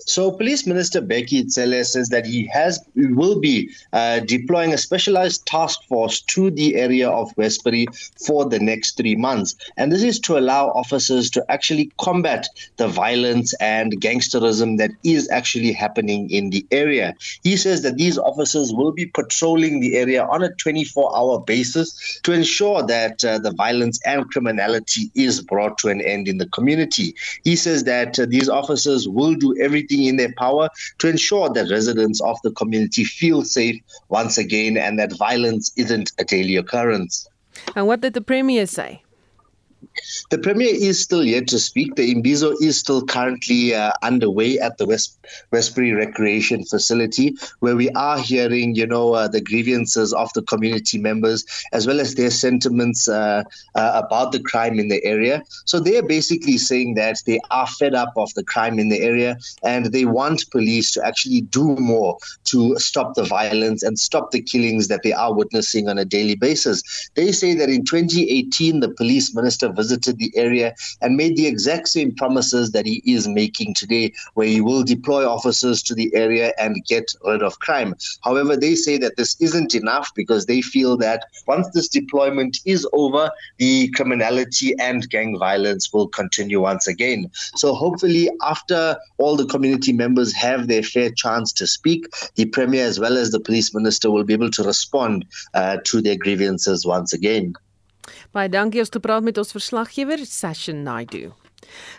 So, Police Minister Becky Tsele says that he has will be uh, deploying a specialized task force to the area of Westbury for the next three months, and this is to allow officers to actually combat the violence and gangsterism that is actually happening in the area. He says that these officers will be patrolling the area on a 24-hour basis to ensure that uh, the violence and criminality is brought to an end in the community. He says that uh, these officers will do everything everything in their power to ensure that residents of the community feel safe once again and that violence isn't a daily occurrence. And what did the Premier say? The Premier is still yet to speak. The Imbizo is still currently uh, underway at the West Westbury Recreation Facility, where we are hearing, you know, uh, the grievances of the community members as well as their sentiments uh, uh about the crime in the area. So they are basically saying that they are fed up of the crime in the area and they want police to actually do more to stop the violence and stop the killings that they are witnessing on a daily basis. They say that in 2018, the police minister visited the area and made the exact same promises that he is making today, where he will deploy officers to the area and get rid of crime. However, they say that this isn't enough because they feel that once this deployment is over, the criminality and gang violence will continue once again. So hopefully, after all the community members have their fair chance to speak, the Premier as well as the police minister will be able to respond uh, to their grievances once again. Baie dankie ons gepraat met ons verslaggewer Sashin Naidu.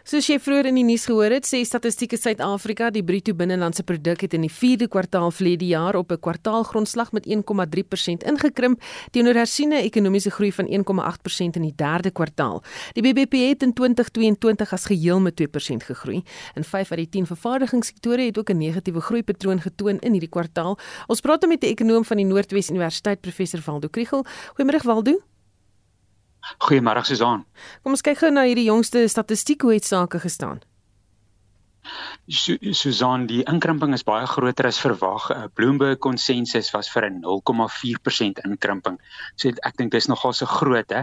Soos jy vroeër in die nuus gehoor het, sê Statistiek Suid-Afrika die bruto binnelandse produk het in die 4de kwartaal verlede jaar op 'n kwartaalgrondslag met 1,3% ingekrimp teenoor hersiene ekonomiese groei van 1,8% in die 3de kwartaal. Die BBP het in 2022 as geheel met 2% gegroei. In 5 uit die 10 vervaardigingssektore het ook 'n negatiewe groeipatroon getoon in hierdie kwartaal. Ons praat met 'n ekonoom van die Noordwes Universiteit, professor Waldo Kriel. Goeiemôre Waldo. Goeiemôre Susan. Kom ons kyk gou na hierdie jongste statistiek hoe het sake gestaan. Su Susan, die inkrimping is baie groter as verwag. Uh, Bloomberg konsensus was vir 'n 0,4% inkrimping. So ek dink dis nogal so groot hè.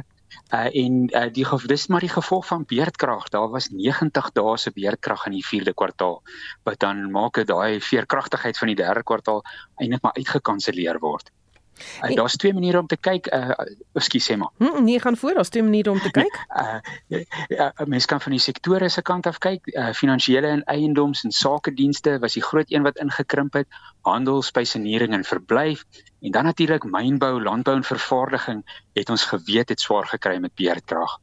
Uh, en uh, die dis maar die gevolg van beerdkrag. Daar was 90 dae se beerdkrag in die 4de kwartaal wat dan maak dit daai veerkragtigheid van die 3de kwartaal eintlik maar uitgekanselleer word. Uh, daar's twee maniere om te kyk. Uh ekskuus sê maar. Hm, nee, gaan voor. Daar's twee maniere om te kyk. Uh ja, uh, mens kan van die sektore se kant af kyk. Uh finansiële en eiendoms en sakedienste was die groot een wat ingekrimp het. Handel, spesienering en verblyf en dan natuurlik mynbou, landbou en vervaardiging het ons geweet het swaar gekry met beerdkrag.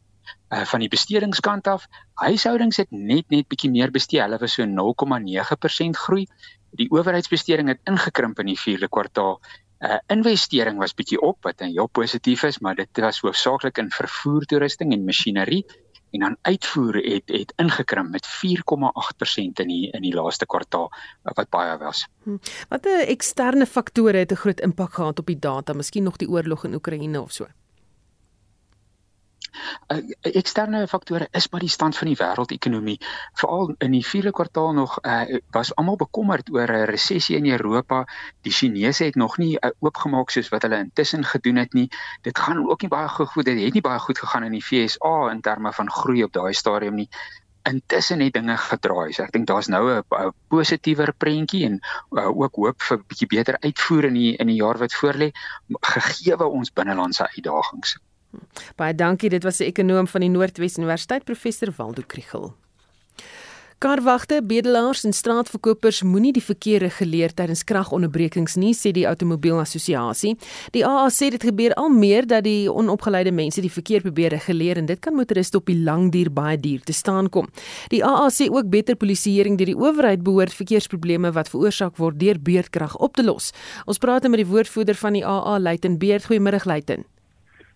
Uh van die bestedingskant af, huishoudings het net net bietjie meer bestee. Hulle was so 0,9% groei. Die owerheidsbesteding het ingekrimp in die 4de kwartaal uh, investering was bietjie op wat dan heel positief is, maar dit was hoofsaaklik in vervoer toerusting en masjinerie en dan uitvoer het het ingekrimp met 4,8% in die in die laaste kwartaal wat baie was. Hm. Watter eksterne faktore het 'n groot impak gehad op die data, miskien nog die oorlog in Oekraïne of so? Uh, eksterne faktore is maar die stand van die wêreldekonomie. Veral in die 4de kwartaal nog uh, was almal bekommerd oor 'n resessie in Europa. Die Chinese het nog nie uh, oopgemaak soos wat hulle intussen gedoen het nie. Dit gaan ook nie baie goed. Dit het nie baie goed gegaan in die FSA in terme van groei op daai stadium nie. Intussen het dinge gedraai. So ek dink daar's nou 'n positiewer prentjie en uh, ook hoop vir 'n bietjie beter uitvoer in die in die jaar wat voorlê gegee ons binnelandse uitdagings. Baie dankie. Dit was 'n ekonom van die Noordwes Universiteit, professor Waldo Kriel. Karwagte, bedelaars en straatverkopers moenie die verkeer reguleer tydens kragonderbrekings nie, sê die Outomobielassosiasie. Die AA sê dit gebeur al meer dat die onopgeleide mense die verkeer probeer reguleer en dit kan motoriste op die lang duur baie duur te staan kom. Die AA sê ook beter polisieering deur die owerheid behoort verkeersprobleme wat veroorsaak word deur beerdkrag op te los. Ons praat met die woordvoerder van die AA, Luiten Beerd. Goeiemôre, Luiten.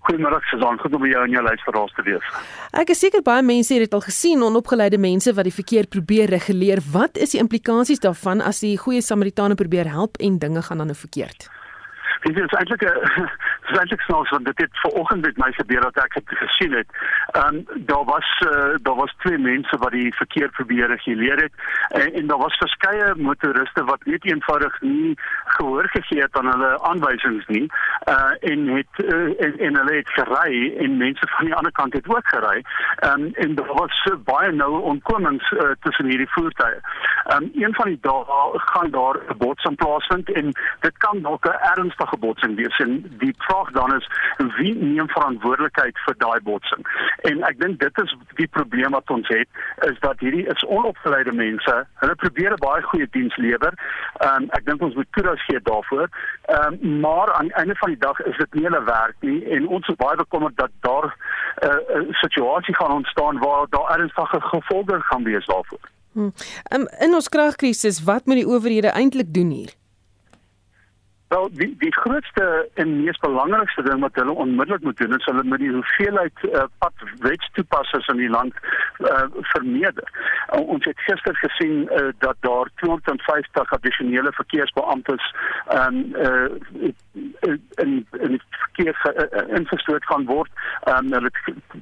Goeiemôre Susan, goed om jou en jou luisteraars te wees. Ek is seker baie mense het dit al gesien, onopgeleide mense wat die verkeer probeer reguleer. Wat is die implikasies daarvan as die goeie Samaritane probeer help en dinge gaan dan nou verkeerd? Dit is eintlik 'n (laughs) is eintlik snaaks want dit het vanoggend met my gebeur dat ek het gesien het. Ehm um, daar was uh, daar was twee mense wat die verkeer probeer reguleer het en, en daar was verskeie motoriste wat net eenvoudig nie gehoor gegee het aan hulle aanwysings nie. Uh en het uh, en, en hulle het gery en mense van die ander kant het ook gery. Ehm um, en daar was uh, baie nou onkomings uh, tussen hierdie voertuie. Ehm um, een van die dae gaan daar 'n botsing plaasvind en dit kan dalk 'n ernstige botsing wees en die vraag dan is wie neem verantwoordelikheid vir daai botsing? En ek dink dit is die probleem wat ons het is dat hierdie is onopgeleide mense. Hulle probeer 'n baie goeie diens lewer. Ehm um, ek dink ons moet kudos gee daarvoor. Ehm um, maar aan die einde van die dag is dit nie hulle werk nie en ons is baie bekommerd dat daar 'n uh, uh, situasie gaan ontstaan waar daar ernstige gevolge gaan wees daarvoor. Hmm. Um, in ons kragkrisis, wat moet die owerhede eintlik doen hier? Wel die die grootste en mees belangrikste ding wat hulle onmiddellik moet doen is hulle moet die hoeveelheid uh, pad wetstoepassers in die land uh, vermeerder. Uh, ons het gister gesien uh, dat daar 250 addisionele verkeersbeamptes um, uh, in in die verkeer uh, ingestoot gaan word. Um, hulle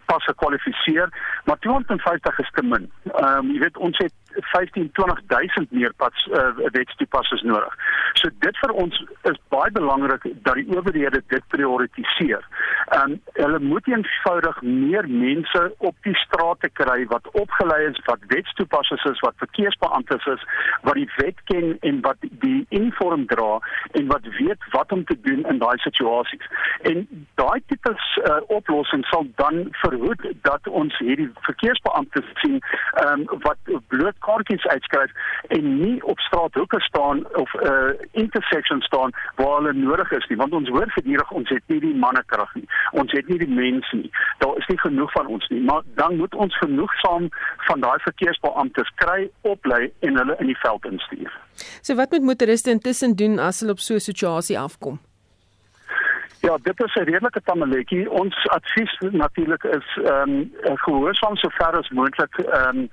pas gekwalifiseer, maar 250 is te min. Um, jy weet ons het 15 20000 meer pad uh, wetstoepassers nodig. So dit vir ons is baie belangrik dat die owerhede dit prioritiseer. Um, hulle moet eenvoudig meer mense op die strate kry wat opgelei is, wat wetstoepassers is, wat verkeersbeamptes is, wat die wet ken en wat die uniform dra en wat weet wat om te doen in daai situasies. En daai tipe uh, oplossing sal dan verhoed dat ons hierdie verkeersbeamptes sien um, wat bloot kaartjies uitskryf en nie op straathoeke staan of uh, intersection staan waar hulle nodig is nie want ons hoor gedurig ons het nie die mannekrag nie ons het nie die mense nie daar is nie genoeg van ons nie maar dan moet ons genoegsaam van daai verkeersbeamptes kry oplei en hulle in die veld instuur. So wat moet motoriste intussen doen as hulle op so 'n situasie afkom Ja, dit is 'n redelike tamaletjie. Ons advies natuurlik is ehm um, gehoorsaam so ver as moontlik ehm um,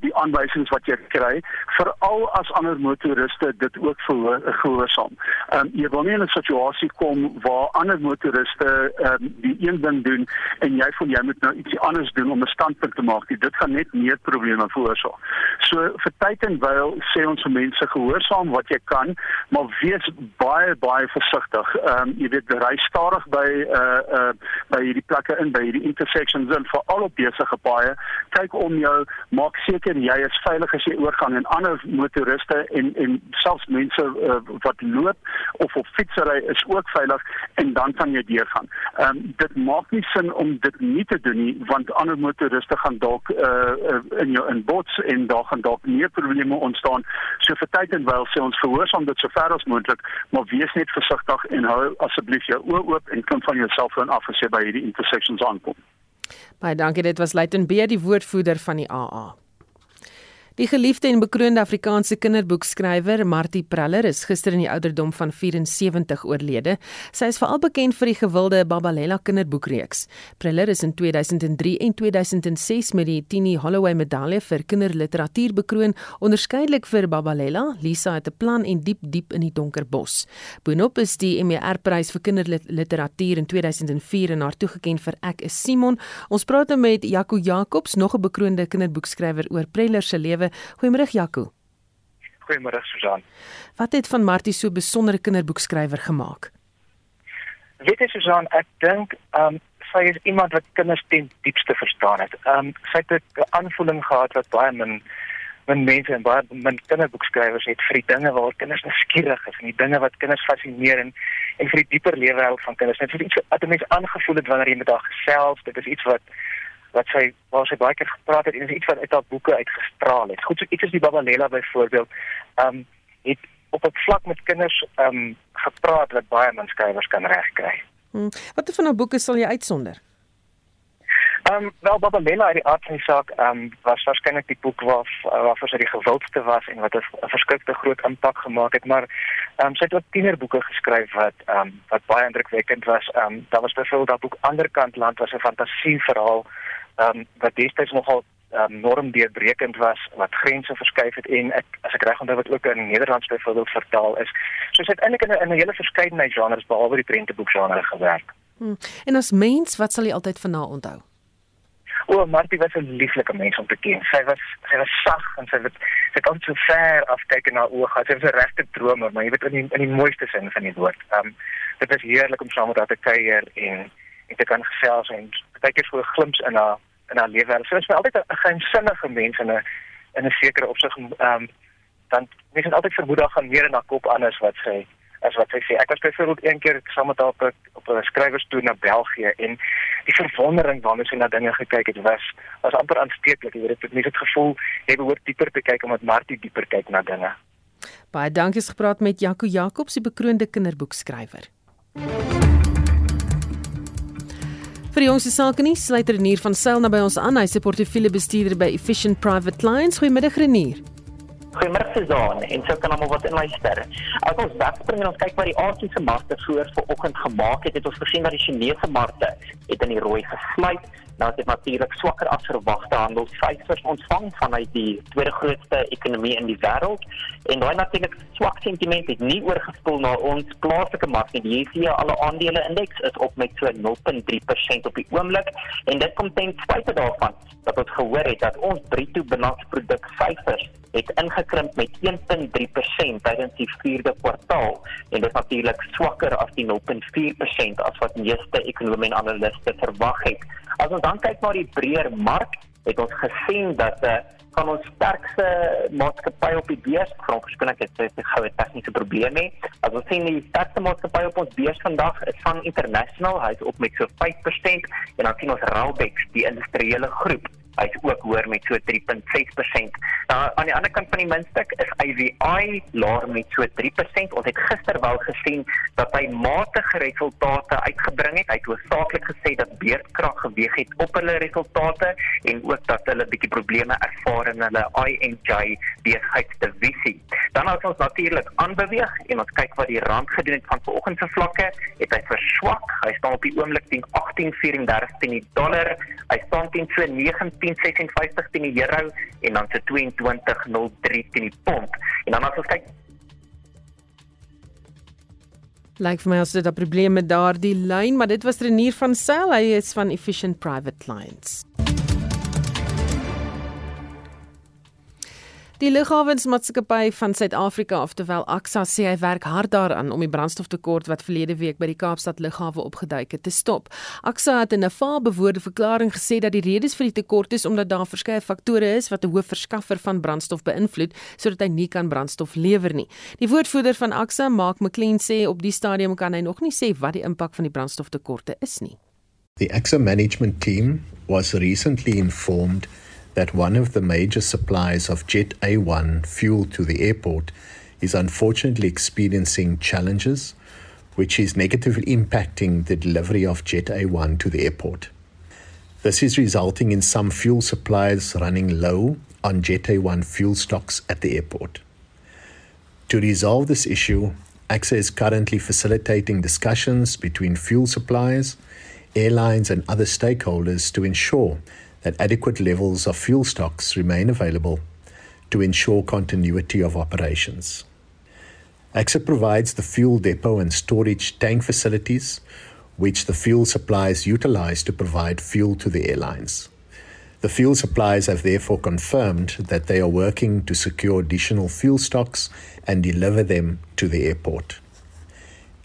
die aanwysings wat jy kry, veral as ander motoriste dit ook verhoor, gehoorsaam. Ehm um, jy wil nie in 'n situasie kom waar ander motoriste ehm um, die een ding doen en jy voel jy moet nou ietsie anders doen om 'n standpunt te maak. Dit gaan net meer probleme veroorsaak. So vir tyd en wyl sê ons vir mense gehoorsaam wat jy kan, maar wees baie baie versigtig. Ehm um, jy weet ry stadig by uh uh by hierdie plekke in by hierdie intersections en veral op besige paaie kyk om jou maak seker jy is veilig as jy oorgaan en ander motoriste en en selfs mense uh, wat loop of op fietsry is ook veilig en dan kan jy deurgaan. Ehm um, dit maak nie sin om dit nie te doen nie want ander motoriste gaan dalk uh, uh in jou in bots en daar gaan dalk meer probleme ontstaan. So vir tyd en wyl sê ons gehoorsaam dit so ver as moontlik, maar wees net versigtig en hou asseblief jou oë oop en kan van jou selfoon af as jy by hierdie intersections aankom. Baie dankie, dit was Luiten Beer, die woordvoerder van die AA. Die geliefde en bekroonde Afrikaanse kinderboekskrywer Martie Preller is gister in die ouderdom van 74 oorlede. Sy is veral bekend vir die gewilde Babalela kinderboekreeks. Preller is in 2003 en 2006 met die Tini Holloway Medalje vir kinderliteratuur bekroon, onderskeidelik vir Babalela, Lisa het 'n plan en diep diep in die donker bos. Boonop is die MER prys vir kinderliteratuur in 2004 aan haar toegekend vir Ek is Simon. Ons praat nou met Jaco Jacobs, nog 'n bekroonde kinderboekskrywer oor Preller se lewe lewe. Goeiemôre Jaco. Goeiemôre Susan. Wat het van Martie so besondere kinderboekskrywer gemaak? Weet jy Susan, ek dink ehm um, sy is iemand wat kinders ten diepste verstaan het. Ehm um, sy het 'n aanvoeling gehad wat baie min min mense en baie min kinderboekskrywers het vir die dinge waar kinders nuuskierig is en die dinge wat kinders fascineer en en vir die dieper lewenswêreld van kinders. Dit is iets wat mense aangevoel het wanneer jy met haar gesels. Dit is iets wat wat sy waar sy baie keer gepraat het en iets wat uit haar boeke uitgestraal het. Goed so iets is die Babalela byvoorbeeld. Ehm um, het op 'n vlak met kinders ehm um, gepraat wat baie menskrywers kan regkry. Hmm. Watter van haar boeke sal jy uitsonder? Ehm um, wel Babalela uit die aard van die saak ehm um, was waarskynlik die boek waar waarvoor sy die gewildste was en wat 'n verskrikte groot impak gemaak het, maar ehm um, sy het ook tienerboeke geskryf wat ehm um, wat baie indrukwekkend was. Ehm um, daar was byvoorbeeld daardie boek Anderkant land was 'n fantasieverhaal ehm um, wat destyds nogal um, norm deurbrekend was wat grense verskuif het en ek as ek reg onthou wat ook in Nederlands byvoorbeeld vertaal is. So het eintlik in 'n hele verskeidenheid genres behalwe die prenteboek genre gewerk. Hmm. En as mens, wat sal jy altyd van haar onthou? O, Martie was 'n lieflike mens om te ken. Sy was sy was sag en sy het sy het altyd so ver afkyk na oë gehad. Sy was 'n regte dromer, maar jy weet in die, in die mooiste sin van die woord. Ehm um, dit was heerlik om saam met haar te kuier en en te kan gesels en baie keer so 'n glimps in haar in haar lewe. Sy was altyd 'n geheimsinnige mens in 'n in 'n sekere opsig ehm um, dan mense altyd vermoed daar gaan meer in haar kop anders wat sy as wat sy sê. Ek was byvoorbeeld een keer saam met haar op op 'n skrywerstoer na België en die verwondering waarmee sy na dinge gekyk het was was amper aansteeklik. Jy weet dit het mense het gevoel jy behoort dieper te kyk omdat Martie dieper kyk na dinge. Baie dankie vir gepraat met Jaco Jacobs, die bekroonde kinderboekskrywer. Vir die jongste sake nie sluit Renier van Sail naby ons aan. Hy se portefeulje bestuurder by Efficient Private Clients. Goeiemiddag Renier. Goeiemôre Suzan en so kan almal wat in luister. As ons wegspring en ons kyk wat die Asiëse markte voor vanoggend gemaak het, het ons gesien dat die Chinese markte het in die rooi gesluit. Nou het natuurlik swakker as verwagte handelssyfers ontvang vanuit die tweede grootste ekonomie in die wêreld en daai natuurlik swak sentiment het nie oorgespoel na ons plaaslike mark nie. Die JSE alle aandele indeks is op met so 0.3% op die oomblik en dit kom ten spyte daarvan dat ons gehoor het dat ons bruto binnelandsproduk syfers het ingekrimp met 1.3% tydens die 4de kwartaal en dit is natuurlik swakker as die 0.4% as wat meeste ekonome en analiste verwag het. As ons dan kyk na die breër mark, het ons gesien dat uh, van ons sterkste maatskappy op die beurs, van verskoning het dit goue tegniese probleem hê. As ons sien die sterkste maatskappy op ons beurs vandag is van International, hy's op met so 5% en dan sien ons Raubex, die industriële groep hy's ook hoër met so 3.6%. Nou aan die ander kant van die muntstuk is IVI laer met so 3%. Ons het gister wel gesien dat hy matige resultate uitgebring het. Hy het hoofsaaklik gesê dat beerdkrag geweeg het op hulle resultate en ook dat hulle bietjie probleme ervaar in hulle INJ besigheidsdivisie. Dan as ons natuurlik aanbeweeg en ons kyk wat die rand gedoen het van vanoggend se vlakke, het hy verswak. Hy staan op die oomblik teen 18.34 teen die dollar. Hy staan teen so 19 10.56 teen die euro en dan se 22.03 teen die pond. En dan as ons kyk Lyk vir my as dit 'n probleem met daardie lyn, maar dit was Renier van Sail, hy is van Efficient Private Clients. Die Lughawensmaatskappy van Suid-Afrika, oftewel Axa, sê hy werk hard daaraan om die brandstoftekort wat verlede week by die Kaapstad Lughawe opgeduik het te stop. Axa het in 'n vaalbewoorde verklaring gesê dat die redes vir die tekort is omdat daar verskeie faktore is wat 'n hoë verskaffer van brandstof beïnvloed sodat hy nie kan brandstof lewer nie. Die woordvoerder van Axa, Mark McLean, sê op die stadium kan hy nog nie sê wat die impak van die brandstoftekorte is nie. The Axa management team was recently informed that one of the major suppliers of Jet A1 fuel to the airport is unfortunately experiencing challenges, which is negatively impacting the delivery of Jet A1 to the airport. This is resulting in some fuel suppliers running low on Jet A1 fuel stocks at the airport. To resolve this issue, AXA is currently facilitating discussions between fuel suppliers, airlines, and other stakeholders to ensure that adequate levels of fuel stocks remain available to ensure continuity of operations. AXA provides the fuel depot and storage tank facilities, which the fuel suppliers utilize to provide fuel to the airlines. The fuel suppliers have therefore confirmed that they are working to secure additional fuel stocks and deliver them to the airport.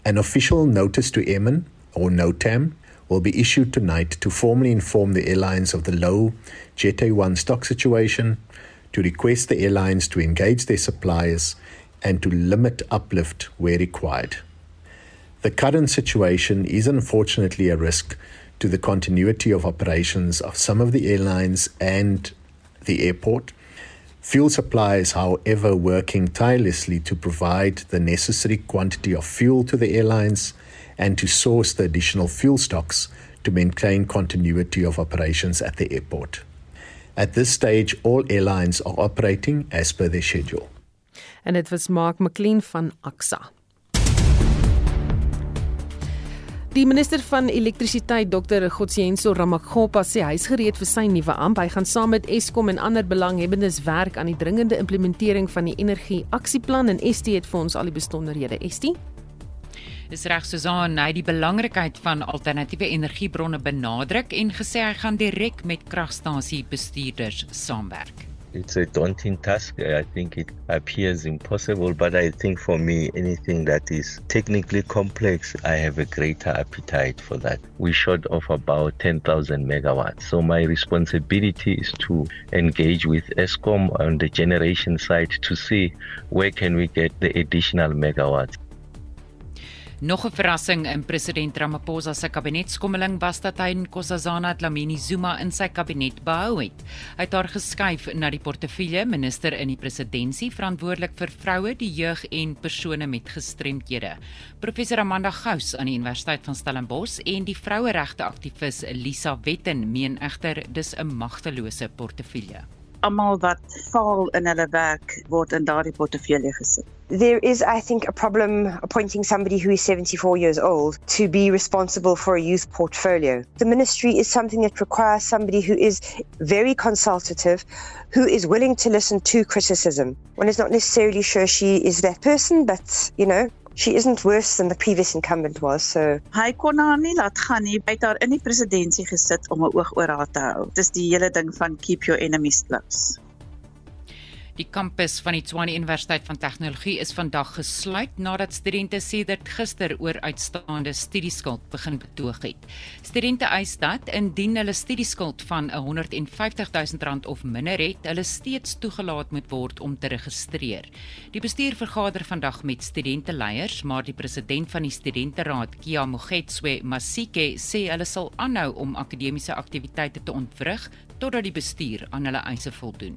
An official notice to airmen, or NOTAM, will be issued tonight to formally inform the airlines of the low Jet A1 stock situation, to request the airlines to engage their suppliers, and to limit uplift where required. The current situation is unfortunately a risk to the continuity of operations of some of the airlines and the airport. Fuel suppliers, however, working tirelessly to provide the necessary quantity of fuel to the airlines and to source the additional fuel stocks to maintain continuity of operations at the airport. At this stage, all airlines are operating as per their schedule. En dit was Mark McLean van AXA. Die minister van elektrisiteit Dr. Gotsiyenso Ramakgopa sê hy is gereed vir sy nuwe amp. Hy gaan saam met Eskom en ander belanghebbendes werk aan die dringende implementering van die energie aksieplan en ST het vir ons al die besonderhede. ST Dis reg Susan, hy die belangrikheid van alternatiewe energiebronne benadruk en gesê hy gaan direk met kragstasie bestuurders saamwerk. It's a daunting task. I think it appears impossible, but I think for me, anything that is technically complex, I have a greater appetite for that. We shot off about 10,000 megawatts. So my responsibility is to engage with ESCOM on the generation side to see where can we get the additional megawatts. Nog 'n verrassing in president Ramaphosa se kabinetskommeling was dat hy Nkosazana Dlamini Zuma in sy kabinet behou het. Hy het haar geskuif na die portefeulje minister in die presidentskap verantwoordelik vir vroue, die jeug en persone met gestremthede. Professor Amanda Gous aan die Universiteit van Stellenbosch en die vroueregte aktivis Lisa Wetten meen egter dis 'n magtelose portefeulje almal wat faal in hulle werk word in daardie portefeulje gesit. There is I think a problem appointing somebody who is 74 years old to be responsible for a youth portfolio. The ministry is something that requires somebody who is very consultative, who is willing to listen to criticism. One is not necessarily sure she is that person, but you know, she isn't worse than the previous incumbent was so. Hy kon haar nie laat gaan nie. By haar in die presidentskap gesit om 'n oog oor haar te hou. Dis die hele ding van keep your enemies close Die kampus van die Tshwane Universiteit van Tegnologie is vandag gesluit nadat studente sedert gister oor uitstaande studieskuld begin betoog het. Studente eis dat indien hulle studieskuld van R150 000 of minder het, hulle steeds toegelaat moet word om te registreer. Die bestuur vergader vandag met studenteleiers, maar die president van die studenteraad, Kia Mogetswe Masike, sê hulle sal aanhou om akademiese aktiwiteite te ontwrig totdat die bestuur aan hulle eise voldoen.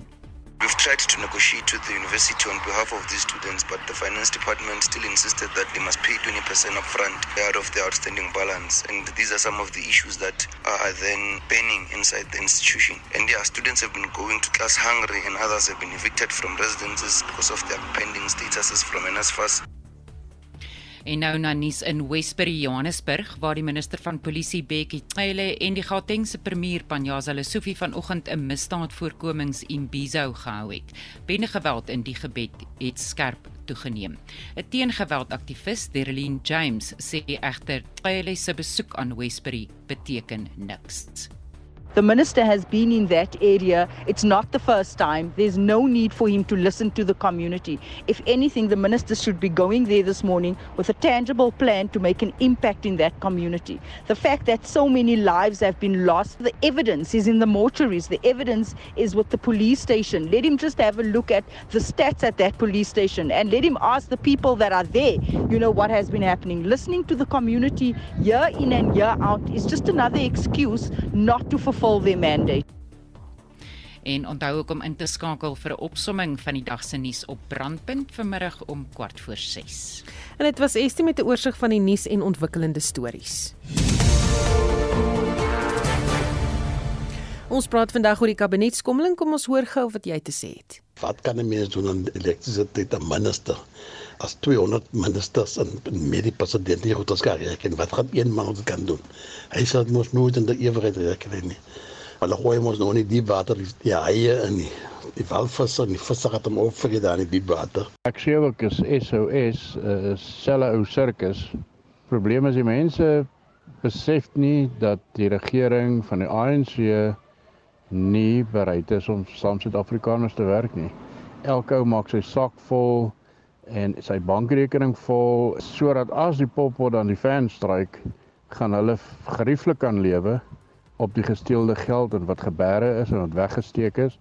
We've tried to negotiate with the university on behalf of these students, but the finance department still insisted that they must pay 20% upfront out of the outstanding balance. And these are some of the issues that are then pending inside the institution. And yeah, students have been going to class hungry, and others have been evicted from residences because of their pending statuses from NSFAS. En nou na nuus in Westbury, Johannesburg, waar die minister van Polisie Bekkie Cele en die Gautengse premier Panyaza Lesufi vanoggend 'n misdaadvoorkomings imbizo gehou het. Benne geweld in die gebied het skerp toegeneem. 'n Teengeweldaktivis, Derlin James, sê egter Cele se besoek aan Westbury beteken niks. The minister has been in that area. It's not the first time. There's no need for him to listen to the community. If anything, the minister should be going there this morning with a tangible plan to make an impact in that community. The fact that so many lives have been lost, the evidence is in the mortuaries, the evidence is with the police station. Let him just have a look at the stats at that police station and let him ask the people that are there, you know, what has been happening. Listening to the community year in and year out is just another excuse not to fulfill fulfill their mandate. En onthou ook om in te skakel vir 'n opsomming van die dag se nuus op Brandpunt vanmiddag om kwart voor 6. En dit was Estie met 'n oorsig van die nuus en ontwikkelende stories. Ons praat vandag oor die kabinetskommeling. Kom ons hoor gou wat jy te sê het. Wat kan 'n mens doen aan elektrisiteit en minister? As 200 ministers en met die president nie goed geskryf het, en wat gaan een man kan doen? Hy sê dit mos nooit in die ewigheid reken nie. Hulle gooi mos nou nie die water die haie in nie. Die walvisse en die visse het hom opvreet daar in die water. Ek sê ook is SOS uh, selle ou sirkus. Probleem is die mense besef nie dat die regering van die ANC nie bereid is om saam Suid-Afrikaners te werk nie. Elke ou maak sy sak vol en sy bankrekening vol sodat as die poppot dan die fan stryk, gaan hulle gerieflik kan lewe op die gesteelde geld en wat gebeure is en wat weggesteek is.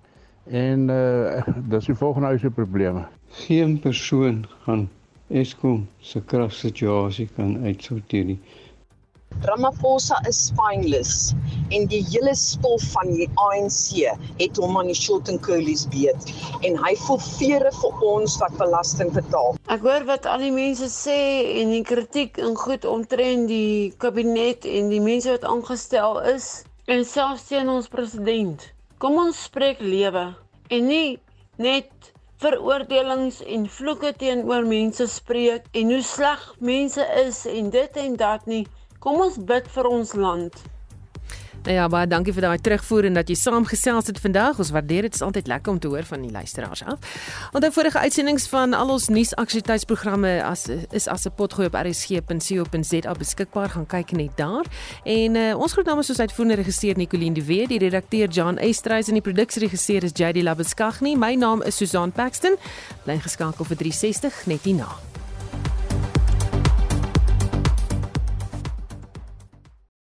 En uh dis die volgende huise probleme. Geen persoon gaan Eskom se kragsituasie kan uitsorteer nie. Ramaphosa is spineless en die hele spul van die ANC het hom aan die short and curlies beet en hy voel vere vir ons wat belasting betaal. Ek hoor wat al die mense sê en die kritiek en goed omtrent die kabinet en die mense wat aangestel is en selfs teen ons president. Kom ons spreek lewe en nie net veroordelings en vloeke teenoor mense spreek en hoe sleg mense is en dit en dat nie. Kom ons bid vir ons land. Nou ja, baie dankie vir daai terugvoer en dat jy saamgesels het vandag. Ons waardeer dit. Dit is altyd lekker om te hoor van die luisteraars af. Onthou vorige uitsendings van al ons nuusaktualiteitsprogramme as is as 'n potgooi op rsg.co.za beskikbaar. Gaan kyk net daar. En uh, ons groet namens ons uitvoerende regisseur Nicoline de Wet, die redakteur Jan Eystreys en die produksieregisseur is JD Labuskaghni. My naam is Susan Paxton. Bly geskakel vir 360 net hierna.